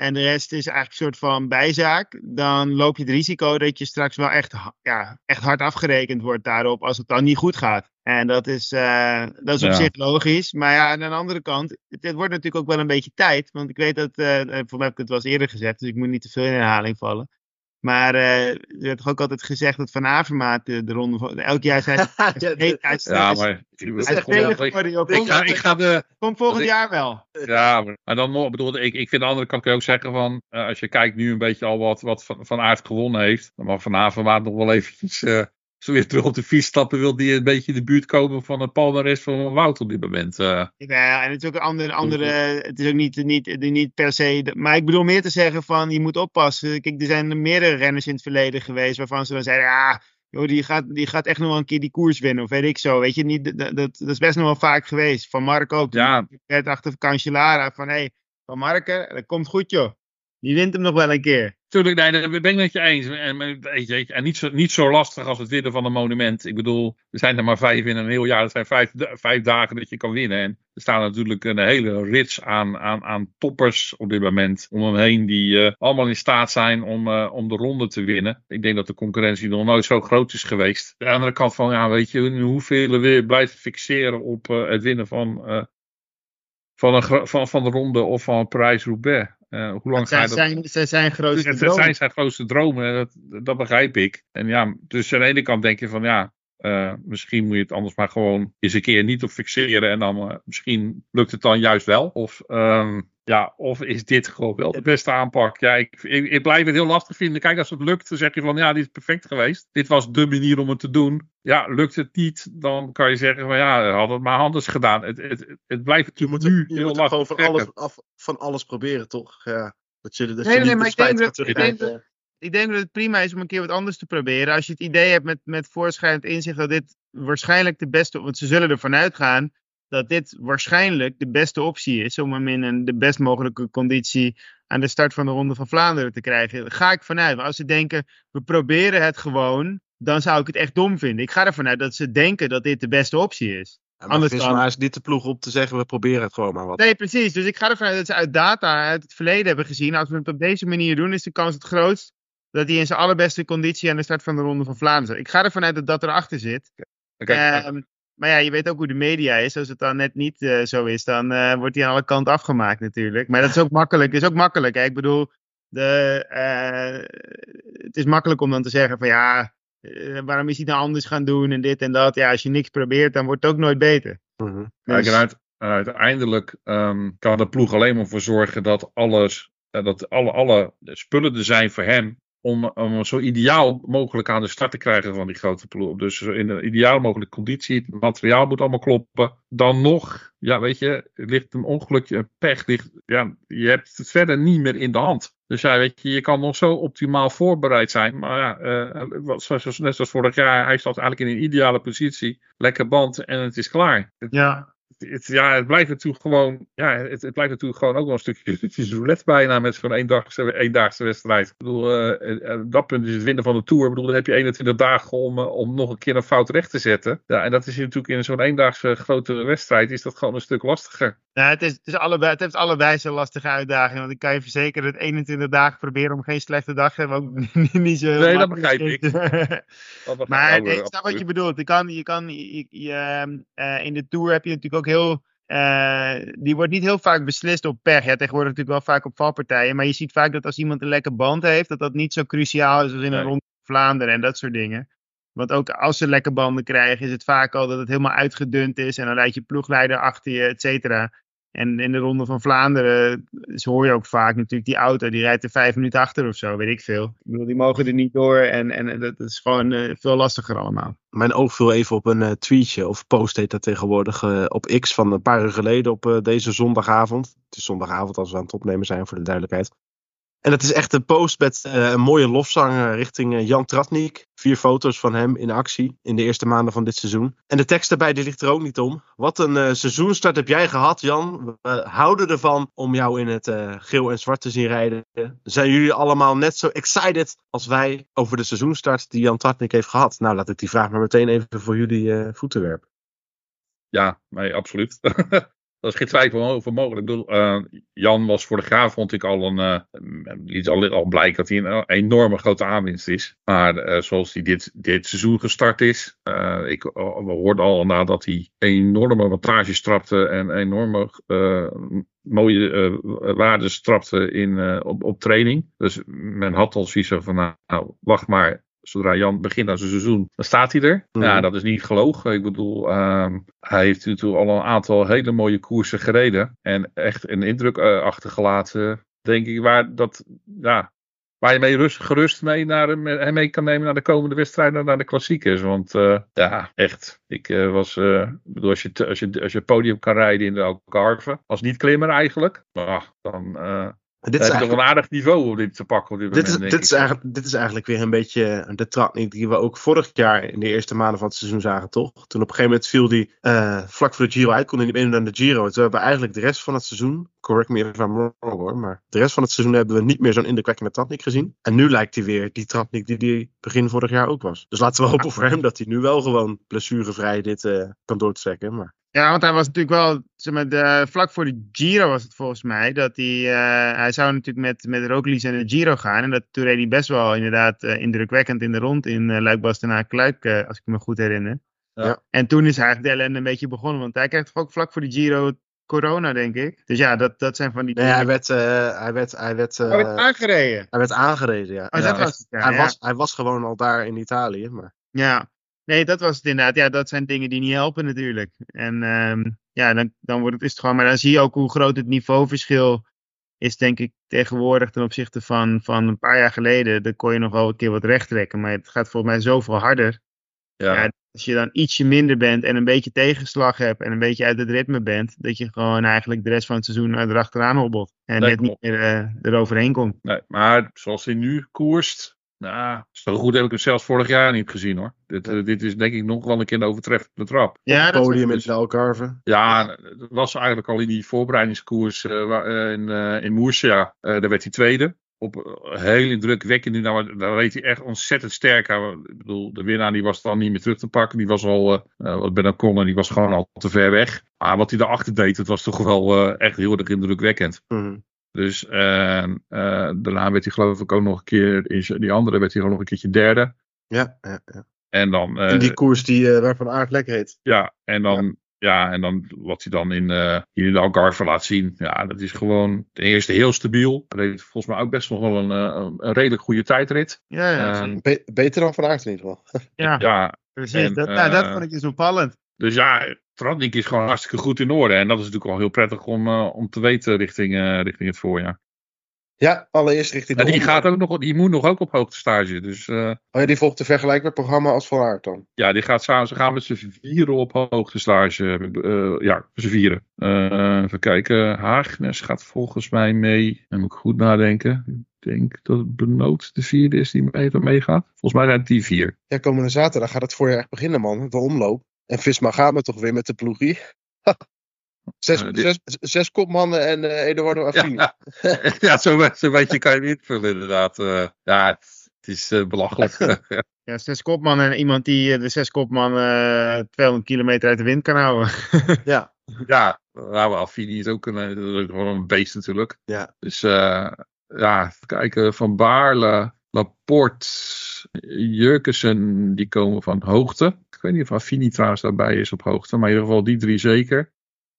En de rest is eigenlijk een soort van bijzaak. Dan loop je het risico dat je straks wel echt, ja, echt hard afgerekend wordt daarop als het dan niet goed gaat. En dat is, eh, dat is op
Ja.
zich logisch. Maar ja, aan de andere kant, het, het wordt natuurlijk ook wel een beetje tijd. Want ik weet dat, eh, eh, voor mij heb ik het wel eens eerder gezegd, dus ik moet niet te veel in herhaling vallen. Maar uh, er werd toch ook altijd gezegd dat Van Avermaat de, de ronde van... Elk jaar zei hij...
ja, maar...
Ik ga de... Komt volgend jaar wel.
Ja, maar, dan nog... bedoel, ik, ik vind de andere kant kun je ook zeggen van... Uh, als je kijkt nu een beetje al wat, wat Van, van Aert gewonnen heeft... dan mag Van Avermaat nog wel eventjes... Uh, zo weer terug op de fiets stappen, wil die een beetje in de buurt komen van het palmares van Wout op dit moment. Uh.
Ja, en het is ook een andere, andere het is ook niet, niet, niet per se, maar ik bedoel meer te zeggen van, je moet oppassen. Kijk, er zijn meerdere renners in het verleden geweest waarvan ze dan zeiden, ja, joh, die gaat, die gaat echt nog wel een keer die koers winnen, of weet ik zo. Weet je, niet, dat, dat, dat is best nog wel vaak geweest. Van Mark ook.
Ja.
werd achter Cancellara van, hé, hey, Van Marken, dat komt goed joh. Die wint hem nog wel een keer.
Tuurlijk, nee, dat ben ik met je eens. En, en niet, zo, niet zo lastig als het winnen van een monument. Ik bedoel, er zijn er maar vijf in een heel jaar. Het zijn vijf, vijf dagen dat je kan winnen. En er staan natuurlijk een hele rits aan, aan, aan toppers op dit moment om hem heen. Die uh, allemaal in staat zijn om, uh, om de ronde te winnen. Ik denk dat de concurrentie nog nooit zo groot is geweest. De andere kant van, ja, weet je, hoeveel weer blijven fixeren op uh, het winnen van, van, een, van, van de ronde of van Parijs-Roubaix. Uh, hoe lang
zij,
ga je
dat... zijn, zijn grootste
het,
dromen.
zijn zijn grootste dromen, dat, dat begrijp ik. En ja, dus aan de ene kant denk je van ja, uh, misschien moet je het anders maar gewoon eens een keer niet op fixeren. En dan uh, misschien lukt het dan juist wel. Of um, ja, of is dit gewoon wel de beste aanpak? Ja, ik, ik, ik, blijf het heel lastig vinden. Kijk, als het lukt, dan zeg je van ja, dit is perfect geweest. Dit was de manier om het te doen. Ja, lukt het niet, dan kan je zeggen van ja, had het maar anders gedaan. Het, het, het blijft natuurlijk
je
moet,
nu je heel lastig. gewoon van alles, af, van alles proberen, toch? Ja, dat je, dat
nee,
je
nee, maar ik denk, dat, ik, denk dat, ik denk dat het prima is om een keer wat anders te proberen. Als je het idee hebt met, met voorschrijdend inzicht dat dit waarschijnlijk de beste, want ze zullen ervan uitgaan dat dit waarschijnlijk de beste optie is om hem in een, de best mogelijke conditie aan de start van de Ronde van Vlaanderen te krijgen. Daar ga ik vanuit. Maar als ze denken, we proberen het gewoon, dan zou ik het echt dom vinden. Ik ga ervan uit dat ze denken dat dit de beste optie is.
Ja, maar Anders dan... is dit de ploeg om te zeggen, we proberen het gewoon maar wat.
Nee, precies. Dus ik ga ervan uit dat ze uit data uit het verleden hebben gezien. Als we het op deze manier doen, is de kans het grootst dat hij in zijn allerbeste conditie aan de start van de Ronde van Vlaanderen. Ik ga ervan uit dat dat erachter zit. Okay. Um, maar ja, je weet ook hoe de media is. Als het dan net niet uh, zo is, dan uh, wordt hij aan alle kanten afgemaakt natuurlijk. Maar dat is ook makkelijk. is ook makkelijk. Hè? Ik bedoel, de, uh, het is makkelijk om dan te zeggen van ja, waarom is hij dan anders gaan doen en dit en dat. Ja, als je niks probeert, dan wordt het ook nooit beter.
Mm -hmm. dus... uit, uiteindelijk um, kan de ploeg alleen maar voor zorgen dat alles, dat alle, alle spullen er zijn voor hem om, om zo ideaal mogelijk aan de start te krijgen van die grote ploeg. Dus in een ideaal mogelijke conditie. Het materiaal moet allemaal kloppen. Dan nog, ja, weet je, ligt een ongelukje, een pech. Ligt, ja, je hebt het verder niet meer in de hand. Dus ja, weet je, je kan nog zo optimaal voorbereid zijn. Maar ja, uh, zoals, net zoals vorig jaar, hij staat eigenlijk in een ideale positie. Lekker band en het is klaar.
Ja,
het, ja, het blijft natuurlijk gewoon, ja, het, het blijft natuurlijk gewoon ook wel een stukje, stukje roulette bijna met zo'n eendaagse, eendaagse wedstrijd. Ik bedoel, uh, dat punt is het winnen van de Tour. Ik bedoel, dan heb je 21 dagen om, om nog een keer een fout recht te zetten. Ja, en dat is natuurlijk in zo'n eendaagse grote wedstrijd is dat gewoon een stuk lastiger.
Ja, het, is, het, is allebei, het heeft allebei zijn lastige uitdaging. Want ik kan je verzekeren dat 21 dagen proberen om geen slechte dag te hebben ook niet zo
Nee, dat begrijp ik.
dat maar ik snap wat je bedoelt. Je kan, je kan, je, je, uh, in de Tour heb je natuurlijk ook heel. Uh, die wordt niet heel vaak beslist op pech. Ja, tegenwoordig natuurlijk wel vaak op valpartijen. Maar je ziet vaak dat als iemand een lekker band heeft, dat dat niet zo cruciaal is als in een ronde Vlaanderen en dat soort dingen. Want ook als ze lekker banden krijgen, is het vaak al dat het helemaal uitgedund is. En dan rijd je ploegleider achter je, et cetera. En in de Ronde van Vlaanderen zo hoor je ook vaak natuurlijk die auto, die rijdt er vijf minuten achter of zo, weet ik veel. Ik bedoel, die mogen er niet door en, en dat is gewoon uh, veel lastiger allemaal.
Mijn oog viel even op een uh, tweetje, of post heet dat tegenwoordig, uh, op X van een paar uur geleden op deze zondagavond. Het is zondagavond als we aan het opnemen zijn, voor de duidelijkheid. En het is echt een post met uh, een mooie lofzang richting uh, Jan Tratnik. Vier foto's van hem in actie in de eerste maanden van dit seizoen. En de tekst daarbij die ligt er ook niet om. Wat een uh, seizoenstart heb jij gehad, Jan. We houden ervan om jou in het geel en zwart te zien rijden. Zijn jullie allemaal net zo excited als wij over de seizoenstart die Jan Tratnik heeft gehad? Nou, laat ik die vraag maar meteen even voor jullie voeten werpen.
Ja, nee, absoluut. dat is geen twijfel over mogelijk. Bedoel, uh, Jan was voor de Graaf, vond ik al een. Uh, liet al, al blijkt dat hij een enorme grote aanwinst is. Maar uh, zoals hij dit, dit seizoen gestart is. ik, we hoorden al nadat hij enorme wattages trapte en enorme mooie waarden trapte in, op, op training. Dus men had al zoiets van, nou wacht maar zodra Jan begint aan zijn seizoen, dan staat hij er. Ja, mhm. dat is niet gelogen. Ik bedoel, uh, hij heeft natuurlijk al een aantal hele mooie koersen gereden. En echt een indruk uh, achtergelaten, denk ik, waar, dat, ja, waar je mee rust, gerust mee, naar, mee kan nemen naar de komende wedstrijden, naar de klassiekers. Want uh, ja, echt. Ik uh, was, bedoel, als je, als, je, als je podium kan rijden in de Algarve, als niet klimmer eigenlijk, maar, dan dit is eigenlijk een aardig niveau om dit te pakken. Op dit,
dit, is, dit, is eigenlijk, dit is eigenlijk weer een beetje de trap die we ook vorig jaar in de eerste maanden van het seizoen zagen, toch? Toen op een gegeven moment viel die uh, vlak voor de Giro uit, kon hij niet meer naar de Giro. Toen hebben we eigenlijk de rest van het seizoen, correct me if I'm wrong hoor, maar de rest van het seizoen hebben we niet meer zo'n indrukwekkende Tratnik gezien. En nu lijkt hij weer die Tratnik die hij begin vorig jaar ook was. Dus laten we hopen voor hem dat hij nu wel gewoon blessurevrij dit uh, kan doortrekken. Maar
ja, want hij was natuurlijk wel, zeg maar, de, vlak voor de Giro was het volgens mij, dat hij, uh, hij zou natuurlijk met, met Roglic en de Giro gaan. En dat, toen reed hij best wel inderdaad uh, indrukwekkend in de rond in uh, luik bastenaar kluik als ik me goed herinner. Ja. En toen is eigenlijk de ellende een beetje begonnen, want hij krijgt ook vlak voor de Giro corona, denk ik. Dus ja, dat, dat zijn van die.
Nee, hij werd, hij werd, hij werd,
hij werd aangereden.
Hij werd aangereden, ja.
Oh, dat was het,
ja, hij, Was, hij was gewoon al daar in Italië, maar.
Ja, Nee, dat was het inderdaad. Ja, dat zijn dingen die niet helpen natuurlijk. En um, ja, dan, dan wordt het, is het gewoon. Maar dan zie je ook hoe groot het niveauverschil is, denk ik, tegenwoordig ten opzichte van, van een paar jaar geleden. Dan kon je nog wel een keer wat recht trekken. Maar het gaat volgens mij zoveel harder. Ja. ja. als je dan ietsje minder bent en een beetje tegenslag hebt en een beetje uit het ritme bent, dat je gewoon eigenlijk de rest van het seizoen erachteraan hobbelt. En net niet meer uh, eroverheen komt.
Nee, maar zoals hij nu koerst, nou, zo goed heb ik het zelfs vorig jaar niet gezien hoor. Dit, uh, dit is denk ik nog wel een keer een overtreffende trap.
Ja, het podium met Algarve.
Ja, dat was eigenlijk al in die voorbereidingskoers uh, in, in Murcia. daar werd hij tweede. Op heel indrukwekkend. Nou, daar reed hij echt ontzettend sterk. Ik bedoel, de winnaar die was dan niet meer terug te pakken. Die was al, wat Ben O'Connor, die was gewoon al te ver weg. Maar wat hij daarachter deed, dat was toch wel echt heel erg indrukwekkend. Mm dus uh, uh, daarna werd hij geloof ik ook nog een keer, in die andere werd hij gewoon nog een keertje derde.
Ja, ja, ja.
En dan...
Uh, in die koers die, uh, waarvan Aard lekker heet.
Ja, en dan... Ja. en dan wat hij dan in, hier in de Algarve laat zien. Ja, dat is gewoon ten eerste heel stabiel. Heeft volgens mij ook best nog wel een, een redelijk goede tijdrit.
Ja, ja. Be beter dan Van Aert in ieder geval.
ja,
ja,
precies. En, dat, nou, dat vond ik dus opvallend.
Dus ja, Tratnik is gewoon hartstikke goed in orde. En dat is natuurlijk wel heel prettig om, uh, om te weten richting, uh, richting het voorjaar.
Ja, allereerst richting
de die, gaat ook nog, die moet nog ook op hoogtestage. Dus, uh, oh
ja, die volgt een vergelijkbaar programma als Van Aert dan?
Ja, die gaat samen, ze gaan met z'n vieren op hoogtestage. Uh, ja, z'n vieren. Even kijken. Haagnes gaat volgens mij mee. Dan moet ik goed nadenken. Ik denk dat het Benoot de vierde is die mee, meegaat. Volgens mij zijn het die vier.
Ja, komende zaterdag gaat het voorjaar echt beginnen, man. De omloop. En Visma gaat me toch weer met de ploegie. Zes, uh, zes, zes, kopmannen en uh, Eduardo Affini.
Ja, ja zo, zo weet je kan je invullen inderdaad. Uh, ja, het is uh, belachelijk.
ja, zes kopmannen en iemand die de zes kopmannen 200 kilometer uit de wind kan houden.
ja.
Ja, nou, Affini is ook een, gewoon een beest natuurlijk.
Ja.
Dus ja, kijken. Van Baarle, Laporte, Jurkensen, die komen van hoogte. Ik weet niet of Affini trouwens daarbij is op hoogte. Maar in ieder geval die drie zeker.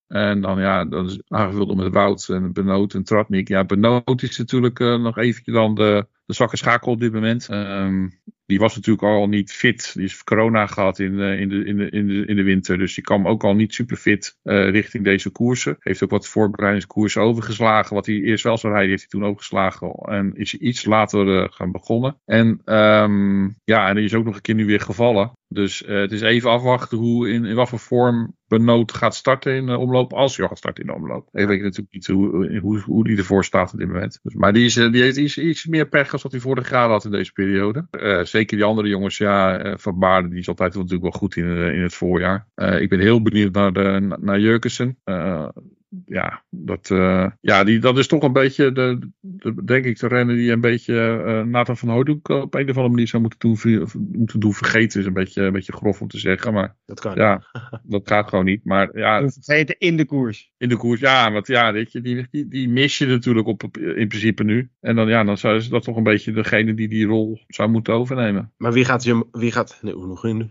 En dan ja, dat is aangevuld met Wout en Benoot en Tratnik. Ja, Benoot is natuurlijk uh, nog eventjes dan de, de zwakke schakel op dit moment. Um, die was natuurlijk al niet fit. Die is corona gehad in, uh, in, de, in, de, in, de, in de winter. Dus die kwam ook al niet super fit uh, richting deze koersen. Heeft ook wat voorbereidingskoersen overgeslagen. Wat hij eerst wel zou rijden, heeft hij toen overgeslagen. En is iets later gaan begonnen. En um, ja, en die is ook nog een keer nu weer gevallen. Dus het is even afwachten hoe in, in wat voor vorm Benoot gaat starten in de omloop. Als hij gaat starten in de omloop. Ik weet natuurlijk niet hoe, hoe, hoe die ervoor staat op dit moment. Dus, maar die, is, die heeft iets, iets meer pech als wat hij vorig jaar had in deze periode. Uh, zeker die andere jongens, ja, uh, Van Baarden, die is altijd natuurlijk wel goed in, in het voorjaar. ik ben heel benieuwd naar, de, naar Jurkensen ja, dat, uh, ja die, dat is toch een beetje, de, de, denk ik, de rennen die een beetje uh, Nathan van Hooydonk op een of andere manier zou moeten doen, moeten doen vergeten. Is een beetje, een beetje grof om te zeggen, maar
dat, kan
ja, dat gaat gewoon niet. Maar ja,
vergeten in de koers.
In de koers, ja, want ja, weet je, die, die, die mis je natuurlijk op, in principe nu. En dan, ja, dan zou ze dat toch een beetje degene die die rol zou moeten overnemen.
Maar wie gaat, wie gaat nee,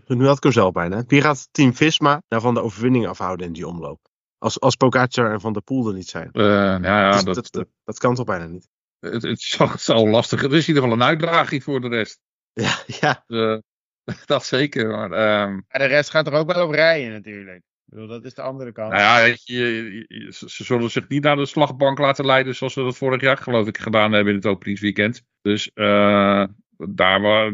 nu had ik hem zelf bijna. Wie gaat Team Visma nou van de overwinning afhouden in die omloop? Als, als Pogacar en Van der Poel er niet zijn.
Uh, nou ja,
dus
dat,
dat, dat, dat, kan toch bijna niet?
Het, het, zal, het zal lastig. Het is in ieder geval een uitdaging voor de rest.
Ja, ja.
Uh, dat zeker. Maar, um...
de rest gaat er ook wel op rijden natuurlijk. Ik bedoel, dat is de andere kant.
Nou ja, weet je, ze zullen zich niet naar de slagbank laten leiden zoals we dat vorig jaar geloof ik gedaan hebben in het openingsweekend. Dus uh, daar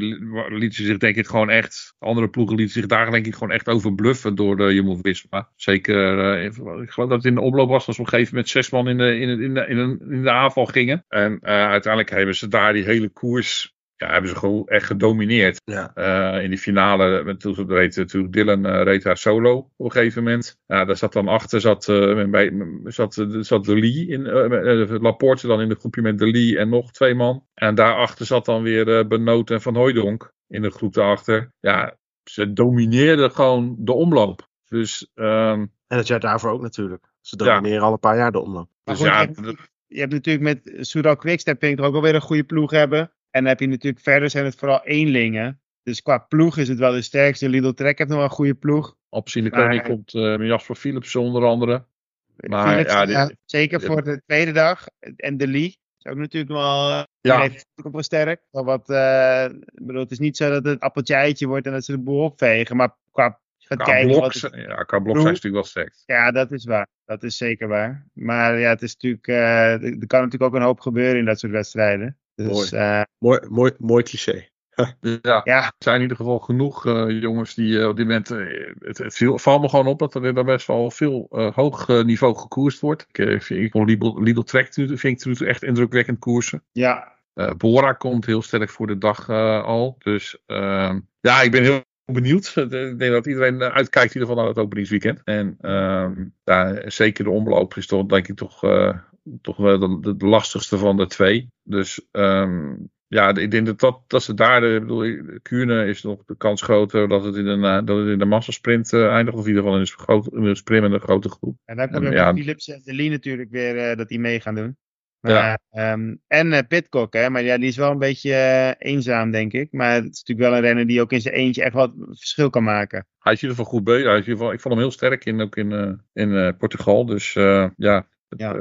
liet ze zich denk ik gewoon echt, andere ploegen lieten zich daar denk ik gewoon echt over bluffen door de Jumbo-Visma. Zeker, uh, ik geloof dat het in de omloop was als we op een gegeven moment zes man in de, in in de, in de, aanval gingen. En uh, uiteindelijk hebben ze daar die hele koers ja, hebben ze gewoon echt gedomineerd.
Ja.
Uh, in die finale, toen reed, toen Dylan uh, reed daar solo op een gegeven moment. Ja, daar zat dan achter, zat, uh, bij, zat, zat De Lee, in, Laporte dan in het groepje met De Lee en nog twee man. En daarachter zat dan weer Benoot en Van Hooijdonk in de groep daarachter. Ja, ze domineerden gewoon de omloop. Dus, um,
en het jaar daarvoor ook natuurlijk. Ze domineren ja. al een paar jaar de omloop.
Dus ja, je, hebt, je hebt natuurlijk met Soudal Quickstep vind ik er ook wel weer een goede ploeg hebben. En dan heb je natuurlijk verder zijn het vooral eenlingen. Dus qua ploeg is het wel de sterkste. Lidl Trek heeft nog wel een goede ploeg.
Op de koning komt uh, Jasper Philips onder andere.
Maar, Philips, ja, ja, zeker voor de tweede dag. En de Lee is ook natuurlijk wel.
Ja.
heeft ook wel sterk. Maar wat, uh, bedoel, het is niet zo dat het appeltje eitje wordt en dat ze de boel opvegen. Maar qua
Gaat kijken blok, het... ja, qua blok zijn natuurlijk wel sterk.
Ja, dat is waar. Dat is zeker waar. Maar ja, het is natuurlijk, uh, er kan natuurlijk ook een hoop gebeuren in dat soort wedstrijden. Dus,
mooi.
Uh,
mooi, mooi, mooi cliché.
ja, ja, er zijn in ieder geval genoeg uh, jongens die uh, op dit moment. het, het viel, valt me gewoon op dat er daar best wel veel hoog niveau gekoerst wordt. Ik, ik vond Lidl, Lidl Trek vind ik nu echt indrukwekkend koersen.
Ja.
Bora komt heel sterk voor de dag al. Dus ehm, ja, ik ben heel benieuwd. Ik denk dat iedereen uitkijkt in ieder geval naar het openingsweekend. En uh, ja, zeker de omloop is toch denk ik toch, uh, toch wel de, de, lastigste van de twee. Dus um, ja, ik denk dat, dat, dat ze daar, ik bedoel, Kuurne is nog de kans groter dat het in een, dat het in de massasprint uh, eindigt. Of in ieder geval in een, groot, in een sprint met een grote groep.
En dan komt ja, Philips en de Lee natuurlijk weer uh, dat die mee gaan doen. Maar, ja. um, en uh, Pitcock, hè, maar ja, die is wel een beetje uh, eenzaam, denk ik. Maar het is natuurlijk wel een renner die ook in zijn eentje echt wat verschil kan maken.
Hij is in ieder geval goed bezig. Hij is in ieder geval, ik vond hem heel sterk in, ook in, uh, in Portugal. Dus ja,
ja.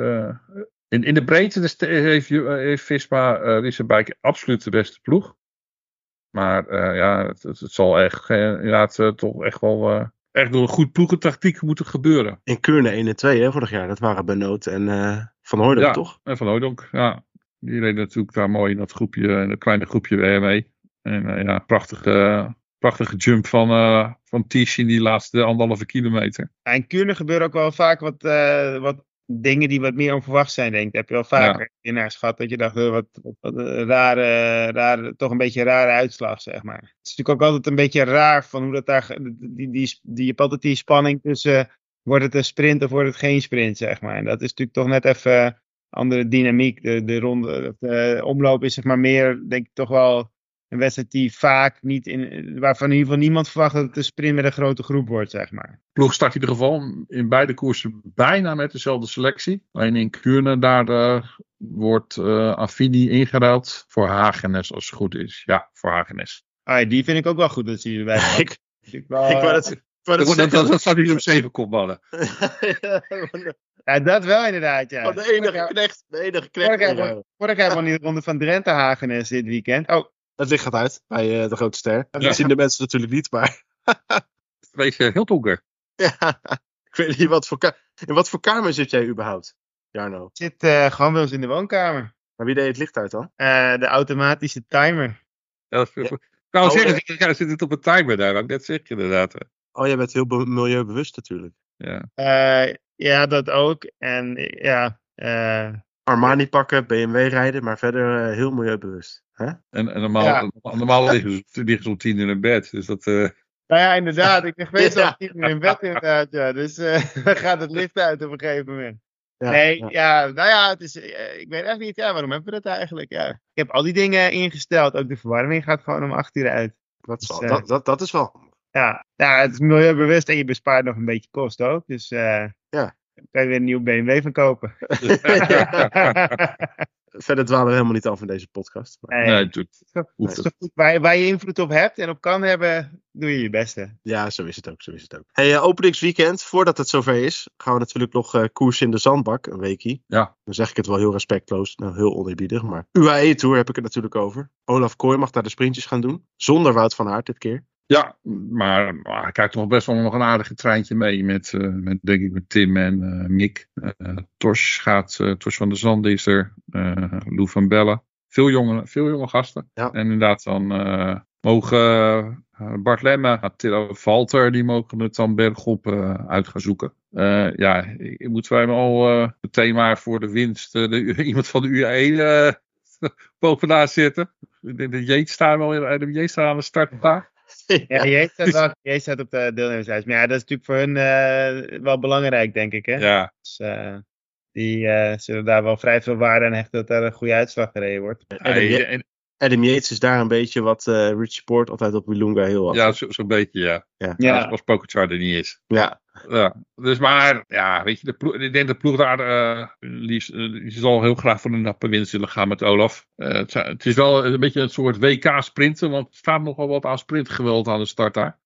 in, in de breedte heeft, heeft Visma uh, absoluut de beste ploeg. Maar ja, het, zal echt inderdaad toch echt wel echt door een goed ploegentactiek moeten gebeuren.
In Keurne 1 en 2 hè, vorig jaar, dat waren Benoot en uh, Van Hooydonk,
ja,
toch?
en Van Hooydonk, ja. Die reden natuurlijk daar mooi in dat groepje, in dat kleine groepje weer mee. En uh, ja, prachtige, prachtige jump van, uh, van Tish in die laatste anderhalve kilometer.
Ja, in Kuurne gebeuren ook wel vaak wat, wat dingen die wat meer onverwacht zijn, denk ik. Heb je wel vaker ja. winnaars gehad. Dat je dacht, wat, wat, wat een rare, rare, toch een beetje een rare uitslag, zeg maar. Het is natuurlijk ook altijd een beetje raar van hoe dat daar, die, die, die, je hebt altijd die spanning tussen, wordt het een sprint of wordt het geen sprint, zeg maar. En dat is natuurlijk toch net even andere dynamiek. De, de ronde, de omloop is zeg maar meer, denk ik toch wel een wedstrijd die vaak niet in, waarvan in ieder geval niemand verwacht dat het een sprint met een grote groep wordt, zeg maar.
Ploeg start in ieder geval in beide koersen bijna met dezelfde selectie. Alleen in Kuurne daar uh, wordt uh, Affini ingeruild voor Hagenes als het goed is. Ja, voor Hagenes.
Ah, die vind ik ook wel goed dat ze erbij
ik, ik, wel, ik wou het,
dat, dat, dat, dat staat hier op zeven kopballen.
ja, dat wel inderdaad, ja.
Oh, de enige knecht. De enige knecht.
Vorig jaar won die ronde van Drenthe Hagenes dit weekend. Oh,
het licht gaat uit bij uh, de grote ster. Dat ja. zien de mensen natuurlijk niet, maar...
Wees uh, heel donker.
Ja, ik weet niet wat voor, in wat voor kamer zit jij überhaupt, Jarno?
Ik zit uh, gewoon wel eens in de woonkamer.
Maar wie deed het licht uit dan?
de automatische timer.
Ja, dat is, ja. Ik oh, zeggen, ja, zit het op een timer daar, dat net zeg je inderdaad.
Oh, jij bent heel milieubewust natuurlijk.
Ja,
ja dat ook. En ja...
Armani pakken, BMW rijden, maar verder heel milieubewust. Huh?
En, en normaal, ja. normaal liggen, ze, liggen ze om tien uur in bed. Dus dat, uh...
Nou ja, inderdaad. Ik lig meestal om tien uur in bed inderdaad. Ja. Dus uh, dan gaat het licht uit op een gegeven moment.
Ja,
nee,
ja.
ja. nou ja, het is, eh, ik weet echt niet, ja, waarom hebben we dat eigenlijk? Ja. Ik heb al die dingen ingesteld, ook de verwarming gaat gewoon om 8 uur uit.
Dat, is wel-
eh,
dat, dat, dat is wel.
Ja, ja het is milieubewust en je bespaart nog een beetje kosten ook. Dus eh
Ja.
kan je weer een nieuw BMW van kopen.
Verder dwalen we helemaal niet af in deze podcast. Maar-
nee, goed. Waar, je- waar je invloed op hebt en op kan hebben, doe je je beste.
Ja, zo is het ook. Zo is het ook. Hey, eh, openingsweekend, voordat het zover is, gaan we natuurlijk nog eh koers in de zandbak, een weekie.
Ja.
Dan zeg ik het wel heel respectloos, nou heel oneerbiedig, maar UAE Tour heb ik het natuurlijk over. Olaf Kooi mag daar de sprintjes gaan doen, zonder Wout van Aert dit keer.
Ja, maar ah, hij toch best wel nog een aardige treintje mee met, eh, met denk ik, met Tim en eh, Mick. Eh Tosh gaat, Tosh van der Zande is er, Lou van Bellen. Veel jonge, veel jonge gasten.
Ja.
En inderdaad dan mogen Bart Lemme, Attila Valter, die mogen het dan bergop uit gaan zoeken. Ja, moeten wij al meteen maar voor de winst, de, iemand van de UAE bovenaan zitten. De, de Jeet staan wel in- de Jeet staan aan de start daar.
Ja, jij staat, wel, jij staat op de deelnemerslijst. Maar ja, dat is natuurlijk voor hun eh, wel belangrijk, denk ik. Hè?
Ja,
Dus, eh, die eh, zullen daar wel vrij veel waarde aan hechten dat daar een goede uitslag gereden wordt.
En-
Adam Yates is daar een beetje wat eh Richie Port altijd op Wilunga heel had.
ja, zo- zo'n beetje, ja.
Ja.
Ja.
Als, als er niet is.
Ja.
Ja. Dus maar, ja, weet je, de ploeg, ik denk dat de ploeg daar, eh, liefst, eh, die zal heel graag voor een nappe winst willen gaan met Olaf. Eh, het, het is wel een beetje een soort WK-sprinten, want er staat nogal wat aan sprintgeweld aan de start daar.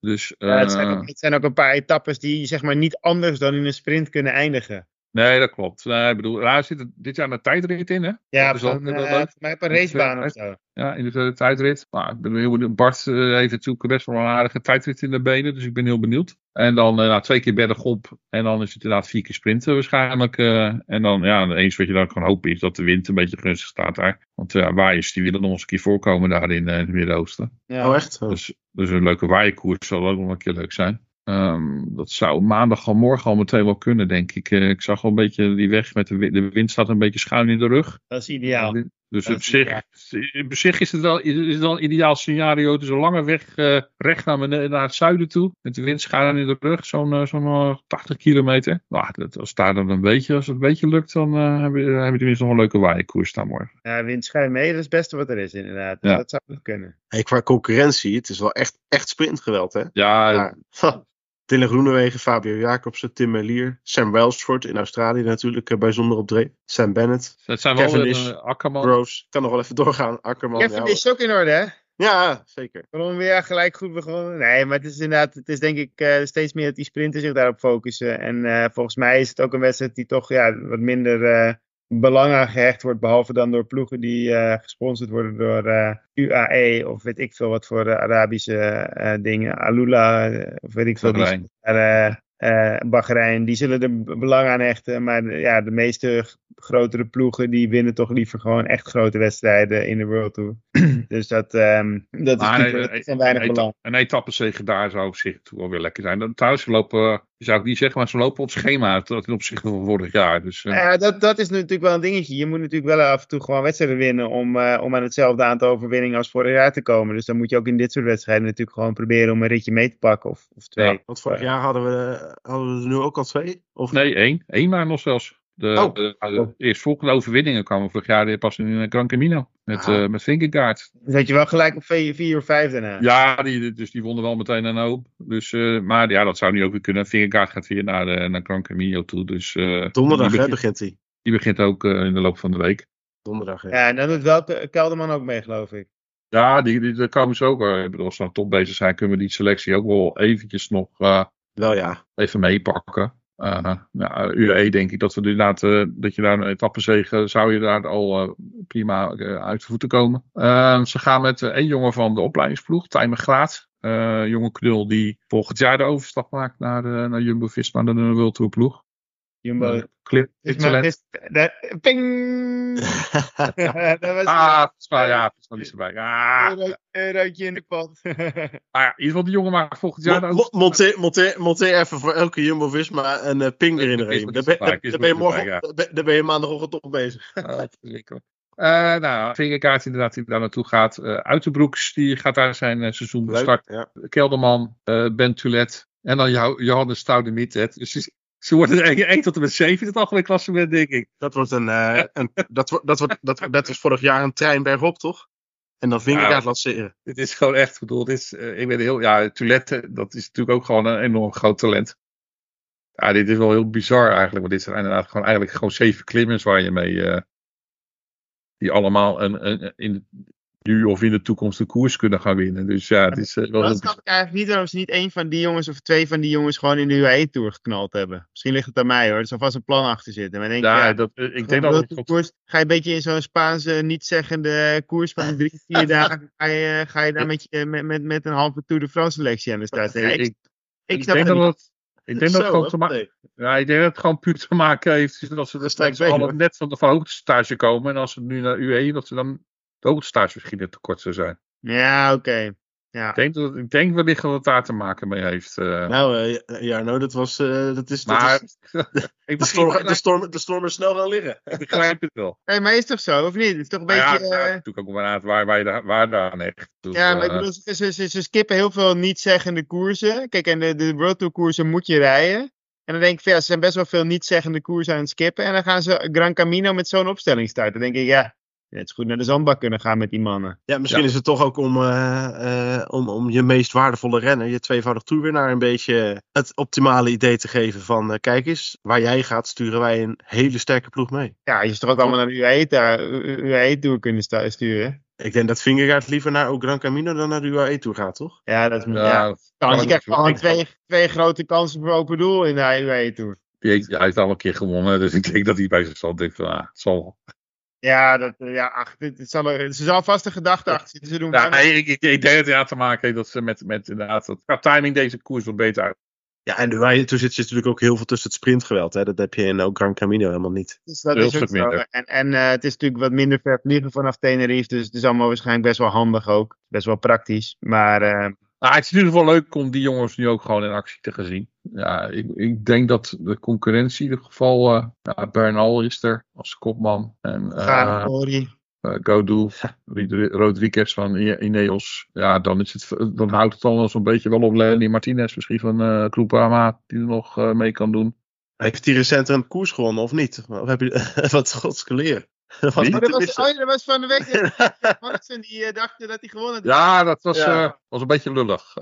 Dus,
Ja, het, zijn
eh,
ook, het zijn ook een paar etappes die zeg maar niet anders dan in een sprint kunnen eindigen.
Nee, dat klopt. Nee, ik bedoel, daar zit er dit jaar een tijdrit in, hè?
Ja,
Dat is
op eh, op een racebaan of zo.
Ja, in de tijdrit. Maar ik ben heel benieuwd. Bart eh, heeft natuurlijk best wel een aardige tijdrit in de benen. Dus ik ben heel benieuwd. En dan eh, nou, twee keer bergop. En dan is het inderdaad vier keer sprinten waarschijnlijk. eh. en dan, ja, het enige wat je dan kan hopen is dat de wind een beetje gunstig staat daar. Want ja, waaiers die willen nog eens een keer voorkomen daar in, eh, in het Midden-Oosten.
Ja.
Oh, echt?
Dus, dus een leuke waaierkoers zal ook nog een keer leuk zijn. Ehm, dat zou maandag al morgen al meteen wel kunnen, denk ik. Eh, ik zag al een beetje die weg met de wind. De wind staat een beetje schuin in de rug.
Dat is ideaal.
Dus
Dat
op
is
zich, op zich is het wel, is het wel een ideaal scenario. Het is een lange weg eh, recht naar, beneden, naar het zuiden toe. Met de wind schuin in de rug, zo'n eh, zo'n eh, 80 kilometer. Nou, dat, als, daar dan een beetje, als het een beetje lukt, dan eh hebben we hebben we tenminste nog een leuke waaierkoers staan morgen.
Ja, wind schuin mee, dat is het beste wat er is inderdaad. Dus
Ja.
Dat zou kunnen.
Hey, qua concurrentie, het is wel echt, echt sprintgeweld, hè?
Ja,
Ja. Dylan Groenewegen, Fabio Jacobsen, Tim Merlier, Sam Welsford in Australië natuurlijk eh, bijzonder opdreef. Sam Bennett,
het zijn wel
Cavendish,
een Akkerman.
Ik kan nog wel even doorgaan. Akkerman.
Kevin
ja,
is ook in orde, hè?
ja, zeker.
Colombia gelijk goed begonnen. Nee, maar het is inderdaad, het is denk ik eh, steeds meer dat die sprinters zich daarop focussen. En eh, volgens mij is het ook een wedstrijd die toch ja, wat minder eh, belang aan gehecht wordt. Behalve dan door ploegen die eh, gesponsord worden door eh, UAE of weet ik veel wat voor eh, Arabische dingen. Alula of weet ik veel. Die
Bahrein.
eh, Bahrein, die zullen er belang aan hechten. Maar ja, de meeste grotere ploegen die winnen toch liever gewoon echt grote wedstrijden in de World Tour. dus dat, ehm, dat is
Maar
natuurlijk
een-
van weinig
een,
belang.
een etappezege daar zou op zich toch wel weer lekker zijn. Dan, trouwens, lopen, eh, zou ik niet zeggen, maar ze lopen op schema ten opzichte van vorig jaar. Dus eh,
Ja, dat, dat is natuurlijk wel een dingetje. Je moet natuurlijk wel af en toe gewoon wedstrijden winnen om, eh, om aan hetzelfde aantal overwinningen als vorig jaar te komen. Dus dan moet je ook in dit soort wedstrijden natuurlijk gewoon proberen om een ritje mee te pakken of, of twee.
Ja.
Want vorig jaar hadden we, hadden we er nu ook al twee. Of
nee, één. Eén maar nog zelfs. De,
Oh.
de, de eerstvolgende overwinningen kwamen vorig jaar pas in Gran Camino. Met,
Ah.
eh met Vingegaard.
Dat je wel gelijk op vier, vier of vijf daarna.
Ja, die, dus die wonnen wel meteen een hoop. Dus, eh, maar ja, dat zou nu ook weer kunnen. Vingegaard gaat weer naar, de, naar Gran Camino toe. Dus eh,
donderdag
die,
hè,
begint,
begint hij.
die begint ook eh, in de loop van de week.
Donderdag. hè.
Ja, en dan doet wel Ke- Kelderman ook mee, geloof ik.
Ja, die, die, daar komen ze ook. eh, Ik bedoel, als ze aan top bezig zijn, kunnen we die selectie ook wel eventjes nog eh,
Wel ja.
even meepakken. Eh ja, UAE denk ik dat we inderdaad, dat je daar een etappezege, zou je daar al eh, prima eh, uit de voeten komen. Ze gaan met één jongen van de opleidingsploeg, Tijmen Graat. Eh jonge knul die volgend jaar de overstap maakt naar, naar Jumbo-Visma, naar de World ploeg.
Jumbo.
Eh, Clip,
daar- ping! dat was
Ah, ja, is erbij. Ah,
een eurotje in de pot.
ah ja, in ieder geval die jongen maakt volgend jaar de
Mo-. Monteer, monteer, monteer even voor elke Jumbo-Visma een eh, ping erin.
Is-
erin. Daar ben, ben je
ja.
maandagochtend toch bezig.
Ah. Eh, nou, Vingerkaart inderdaad die daar naartoe gaat. Eh Uiterbroeks die gaat daar zijn eh, seizoen
Leuk.
starten.
Ja.
Kelderman, eh, Ben Tulet en dan jou, Johannes Stoudemit. Dus Ze worden 1 tot en met 7 in het algemeen klassement, denk ik.
Dat wordt een, uh, een dat, dat, wordt, dat, dat was vorig jaar een trein bergop, toch? En dan Vingegaard ja, lanceren.
Dit is gewoon echt bedoeld. Dit is, uh, ik ben heel, ja, Toulette, dat is natuurlijk ook gewoon een enorm groot talent. Ja, dit is wel heel bizar eigenlijk. Want dit zijn inderdaad gewoon, eigenlijk gewoon zeven klimmers waar je mee. Uh, die allemaal een, een, in, nu of in de toekomst de koers kunnen gaan winnen. Dus ja, het is uh, wel...
Dat snap ik eigenlijk niet waarom ze niet één van die jongens of twee van die jongens gewoon in de UAE Tour geknald hebben. Misschien ligt het aan mij hoor, er zal vast een plan achter zitten. Maar denk,
ja,
ja,
dat, uh, ik denk dat...
Koers, ga je een beetje in zo'n Spaanse niet-zeggende koers van drie, vier dagen, ga je, ga je daar met, je, met, met, met een halve Tour de France selectie aan de start. Ja, ik,
ik, ik, denk dat het... Ik denk, dat, het gewoon te ja, ik denk dat het gewoon puur te maken heeft dat ze, dat ze al net van de verhoogdestage komen. En als ze nu naar UE, dat ze dan de hoogtestage misschien net te kort zou zijn.
Ja, oké. Okay. Ja.
Ik, denk dat, ik denk wellicht dat het daar te maken mee heeft. Uh...
Nou, uh, ja, nou, dat was. Uh, dat is,
maar,
dat is, ik de, storm, de, storm, de storm is snel gaan liggen.
Ik begrijp het wel.
Hey, maar is toch zo, of niet? Het is toch een
nou
beetje.
Ja, natuurlijk ook maar aan waar, waar, je waar daar aan echt.
Dus, ja, maar ik bedoel, ze, ze, ze, skippen heel veel niet-zeggende koersen. Kijk, en de, de World Tour koersen moet je rijden. En dan denk ik, ja, ze zijn best wel veel niet-zeggende koersen aan het skippen. En dan gaan ze Gran Camino met zo'n opstelling starten. Dan denk ik, ja, ja, het is goed naar de zandbak kunnen gaan met die mannen.
Ja, misschien ja. is het toch ook om, uh, uh, om, om je meest waardevolle renner, je tweevoudig toerwinnaar, een beetje het optimale idee te geven van, uh, kijk eens, waar jij gaat sturen wij een hele sterke ploeg mee.
Ja, je is toch ook allemaal naar de UAE, UAE Tour kunnen sturen?
Ik denk dat Vingegaard liever naar ook Gran Camino dan naar de UAE Tour gaat, toch?
Ja, dat is ja. ja. ja je krijgt gewoon twee, twee grote kansen voor open doel in de UAE Tour.
Hij heeft al een keer gewonnen, dus ik denk dat hij bij zichzelf denkt van, ah, het zal
ja, dat, ja ach, dit, het zal er, ze zal vast een gedachte achter zitten. Ze doen
ja, nee, ik, ik, ik denk dat het ja te maken heeft dat ze met, met inderdaad, dat qua timing deze koers wat beter uit.
Ja, en er zit, zit natuurlijk ook heel veel tussen het sprintgeweld. Hè? Dat heb je in ook Gran Camino helemaal niet.
Dus dat heel is ook minder. En, en uh, het is natuurlijk wat minder ver vliegen vanaf Tenerife. Dus het is allemaal waarschijnlijk best wel handig ook. Best wel praktisch. Maar uh,
nou, het is in ieder geval leuk om die jongens nu ook gewoon in actie te gaan zien. Ja, ik, ik denk dat de concurrentie in ieder geval. Uh, ja, Bernal is er als kopman. En,
uh, uh,
Godu, Rodriguez van Ineos. Ja, dan, is het, dan houdt het al zo'n beetje wel op Lenny Martinez misschien van uh, Groupama die er nog uh, mee kan doen.
Heeft hij recent een koers gewonnen of niet? Of heb je wat godskeleren?
Dat was, oh, dat was, oh, dat was van de week. Marksen die uh, dachten dat hij gewonnen had.
Ja, dat was, ja. uh, was een beetje lullig.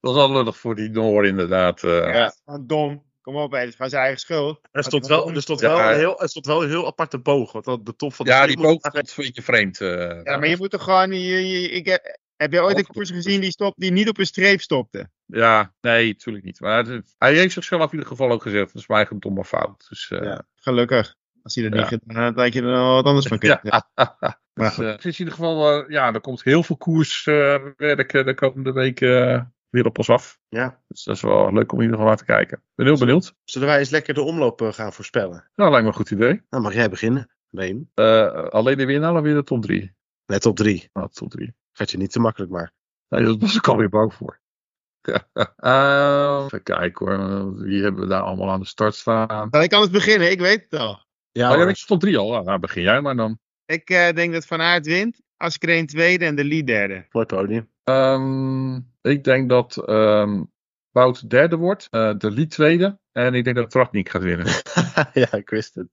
Dat was al lullig voor die Noor, inderdaad. Uh.
Ja, dom. Kom op, het is gewoon zijn eigen schuld.
Er stond wel, er stond wel, ja. heel, er stond wel een heel aparte boog. Want de top van de
ja, die boog vond een beetje vreemd.
ja, maar je moet toch gewoon. Je, je, ik heb, heb je ooit een koers gezien die, stop, die niet op een streep stopte?
Ja, nee, natuurlijk niet. Maar het, hij heeft zichzelf in ieder geval ook gezegd. Dat is mijn eigen domme fout. Dus,
ja, gelukkig. Als hij dat niet gedaan had, had je er nog wat anders van kunnen.
Ja. maar dus, uh, het is in ieder geval, uh, ja, er komt heel veel koerswerk uh, de komende weken weer op ons af.
Ja.
Dus dat is wel leuk om in ieder geval naar te kijken. Ben heel benieuwd.
Zullen wij eens lekker de omloop gaan voorspellen?
Nou, lijkt me een goed idee.
Nou, mag jij beginnen, Beem?
alleen de winnaar of weer de top 3?
De top 3.
Oh, top 3.
Gaat je niet te makkelijk, maar.
Nee, dat was ik alweer bang voor. uh, even kijken hoor. Wie hebben we daar allemaal aan de start staan?
Nou, ik kan het beginnen, ik weet het al.
Ja, oh, ja, ik top 3 al. Nou, begin jij maar dan.
Ik uh, denk dat Van Aert wint. Askreen tweede en de lead derde.
Voor het podium.
Um, ik denk dat um, Wout derde wordt. Uh, de lead tweede. En ik denk dat Tratnik gaat winnen.
ja, ik wist het.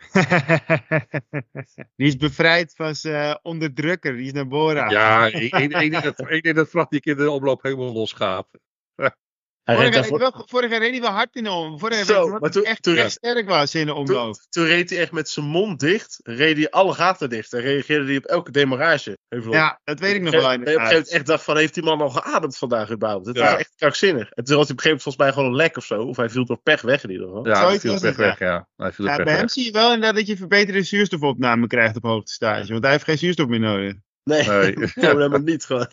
die is bevrijd van zijn onderdrukker. Die is naar Bora.
Ja, ik, ik, ik, denk dat, ik denk dat in de omloop helemaal los gaat.
Vorig jaar, wel, vorig jaar reed hij wel hard in de omloop. Vorig jaar Zo, maar toen, echt, toen, echt sterk was in de omloop.
Toen, toen, reed hij echt met zijn mond dicht. Reed hij alle gaten dicht. En reageerde hij op elke demarage.
Ja, dat weet ik nog wel.
Ik op een gegeven moment echt dacht van, heeft die man al geademd vandaag überhaupt? Het ja. was echt krankzinnig. En toen was hij op een gegeven moment volgens mij gewoon een lek of zo. Of hij viel door pech weg in ieder geval.
Ja, hij viel pech weg, ja. Hij viel
ja
bij
weg.
hem
zie je wel inderdaad dat je verbeterde zuurstofopname krijgt op hoogtestage. Want hij heeft geen zuurstof meer nodig.
Nee, nee. helemaal niet gewoon.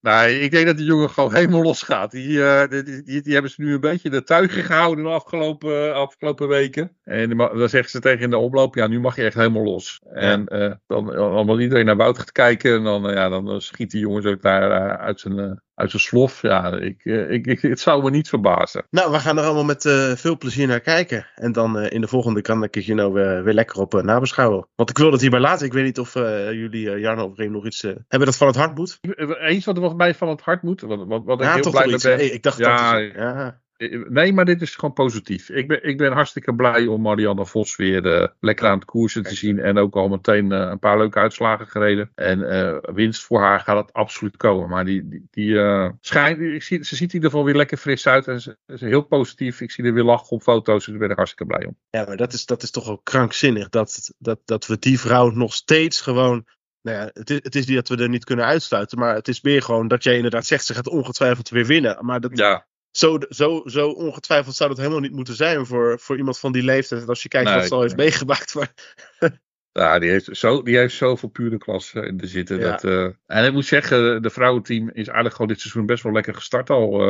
Nee, ik denk dat die jongen gewoon helemaal los gaat. Die, uh, die, die, die, hebben ze nu een beetje de tuigen gehouden de afgelopen, afgelopen weken. En dan zeggen ze tegen in de oploop, ja, nu mag je echt helemaal los. Ja. En uh, dan, allemaal iedereen naar buiten gaat kijken, en dan, ja, dan schiet die jongens ook daar uit zijn uit zijn slof. Ja, ik, ik, ik, het zou me niet verbazen.
Nou, we gaan er allemaal met uh, veel plezier naar kijken. En dan uh, in de volgende kan ik je nou weer, weer lekker op uh, nabeschouwen. Want ik wil het hierbij laten. Ik weet niet of jullie, Jarno of Reem, nog iets hebben dat van het hart moet.
Eens wat er wat mij van het hart moet. Wat, wat, wat
ja,
ik heel
toch
blij
iets,
ben.
Hey, ik dacht
ja,
dat ja.
Nee, maar dit is gewoon positief. Ik ben, ik ben hartstikke blij om Marianne Vos weer uh, lekker aan het koersen te zien. En ook al meteen uh, een paar leuke uitslagen gereden. En uh, winst voor haar gaat het absoluut komen. Maar die, die, die schijnt, ik zie, ze ziet in ieder geval weer lekker fris uit. En ze, ze is heel positief. Ik zie er weer lachen op foto's. Dus daar ben ik hartstikke blij om.
Ja, maar dat is, dat is toch ook krankzinnig. Dat, dat, dat we die vrouw nog steeds gewoon nou ja, het is, het is niet dat we er niet kunnen uitsluiten, maar het is meer gewoon dat jij inderdaad zegt, ze gaat ongetwijfeld weer winnen. Maar dat,
ja.
Zo, zo, zo ongetwijfeld zou dat helemaal niet moeten zijn voor, voor iemand van die leeftijd. Als je kijkt
Nee,
wat ze al heeft meegemaakt. Maar,
Ja, die heeft, zo, die heeft zoveel pure klasse in de zitten.
Ja.
Dat, eh, en ik moet zeggen, de vrouwenteam is eigenlijk gewoon dit seizoen best wel lekker gestart. Al,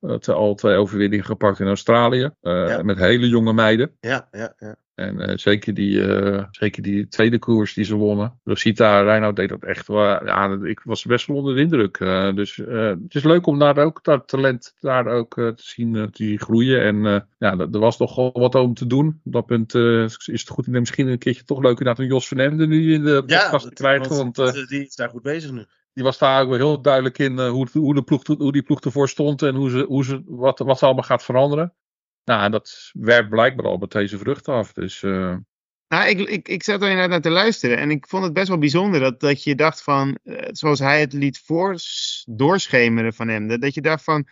het- al twee overwinningen gepakt in Australië. eh,
Ja.
Met hele jonge meiden.
ja, ja, ja.
En eh, zeker, die, eh, zeker die tweede koers die ze wonnen. Rosita Reinoud deed dat echt wel. Ja, ik was best wel onder de indruk. Eh, dus het is leuk om daar ook dat talent daar ook te zien die groeien. En ja, er was toch wel wat om te doen. Op dat punt is het goed. En misschien een keertje toch leuk inderdaad een Jos van Emden nu in de
Ja,
podcast te krijgen. Want
die is daar goed bezig nu.
die was daar ook wel heel duidelijk in hoe, hoe, de ploeg, hoe die ploeg ervoor stond. En hoe ze, hoe ze, wat, wat ze allemaal gaat veranderen. Nou, en dat werpt blijkbaar al met deze vruchten af. Dus eh,
Nou, ik, ik, ik zat er inderdaad naar te luisteren en ik vond het best wel bijzonder dat, dat je dacht van, eh, zoals hij het liet voor, doorschemeren van hem, dat, dat je dacht van,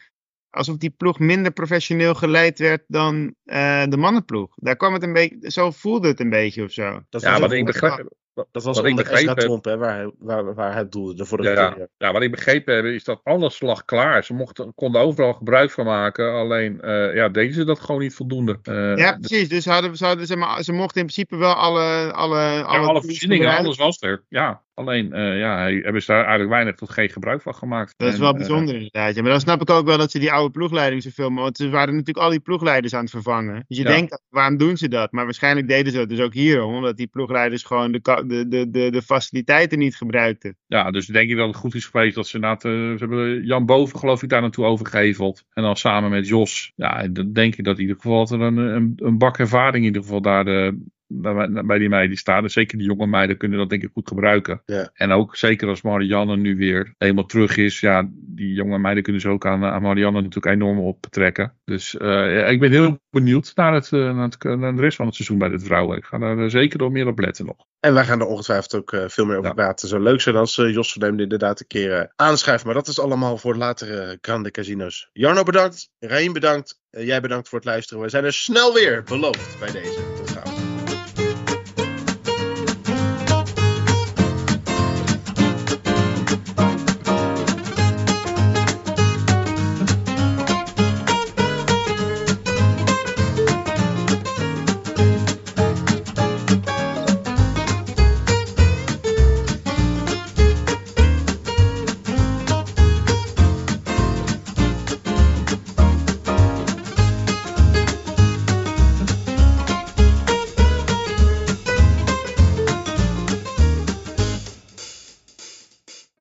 alsof die ploeg minder professioneel geleid werd dan eh, de mannenploeg. Daar kwam het een beetje, zo voelde het een beetje of zo.
Dat
ja, wat ik begrijp.
Dat was
wat ik
onder Tromp, hè, waar, hij, waar, waar hij het doelde. De vorige
Ja,
keer.
ja, wat ik begrepen heb is dat alles lag klaar. Ze mochten, konden overal gebruik van maken. Alleen eh, ja, deden ze dat gewoon niet voldoende. Eh,
Ja, precies. Dus ze, hadden, ze, hadden, zeg maar, ze mochten in principe wel alle, alle,
ja,
alle,
voorzieningen, alles was er. Ja, alleen eh, ja, hij- hebben ze daar eigenlijk weinig tot geen gebruik van gemaakt.
Dat is
En,
wel bijzonder inderdaad. Ja. Maar dan snap ik ook wel dat ze die oude ploegleiding zoveel mogelijk... Want ze waren natuurlijk al die ploegleiders aan het vervangen. Dus je
Ja.
denkt, waarom doen ze dat? Maar waarschijnlijk deden ze dat dus ook hierom. Omdat die ploegleiders gewoon de, de, de, de, de faciliteiten niet gebruikten.
Ja, dus denk ik dat het goed is geweest dat ze inderdaad, eh, ze hebben Jan Boven geloof ik daar naartoe overgeheveld. En dan samen met Jos. Ja, dan denk ik dat in ieder geval er een, een, een bak ervaring in ieder geval daar de, bij, bij die meiden staan. En zeker die jonge meiden kunnen dat denk ik goed gebruiken.
Ja.
En ook zeker als Marianne nu weer helemaal terug is. Ja, die jonge meiden kunnen ze ook aan, aan Marianne natuurlijk enorm op betrekken. Dus ja, ik ben heel benieuwd naar, het, eh, naar, het, naar de rest van het seizoen bij de vrouwen. Ik ga daar eh, zeker nog meer op letten nog.
En wij gaan er ongetwijfeld ook veel meer over
Ja.
praten. Zou leuk zijn als Jos van Emden inderdaad een keer aanschuift. Maar dat is allemaal voor latere Grande Casino's. Jarno bedankt. Raim bedankt. jij bedankt voor het luisteren. We zijn er snel weer, beloofd, bij deze.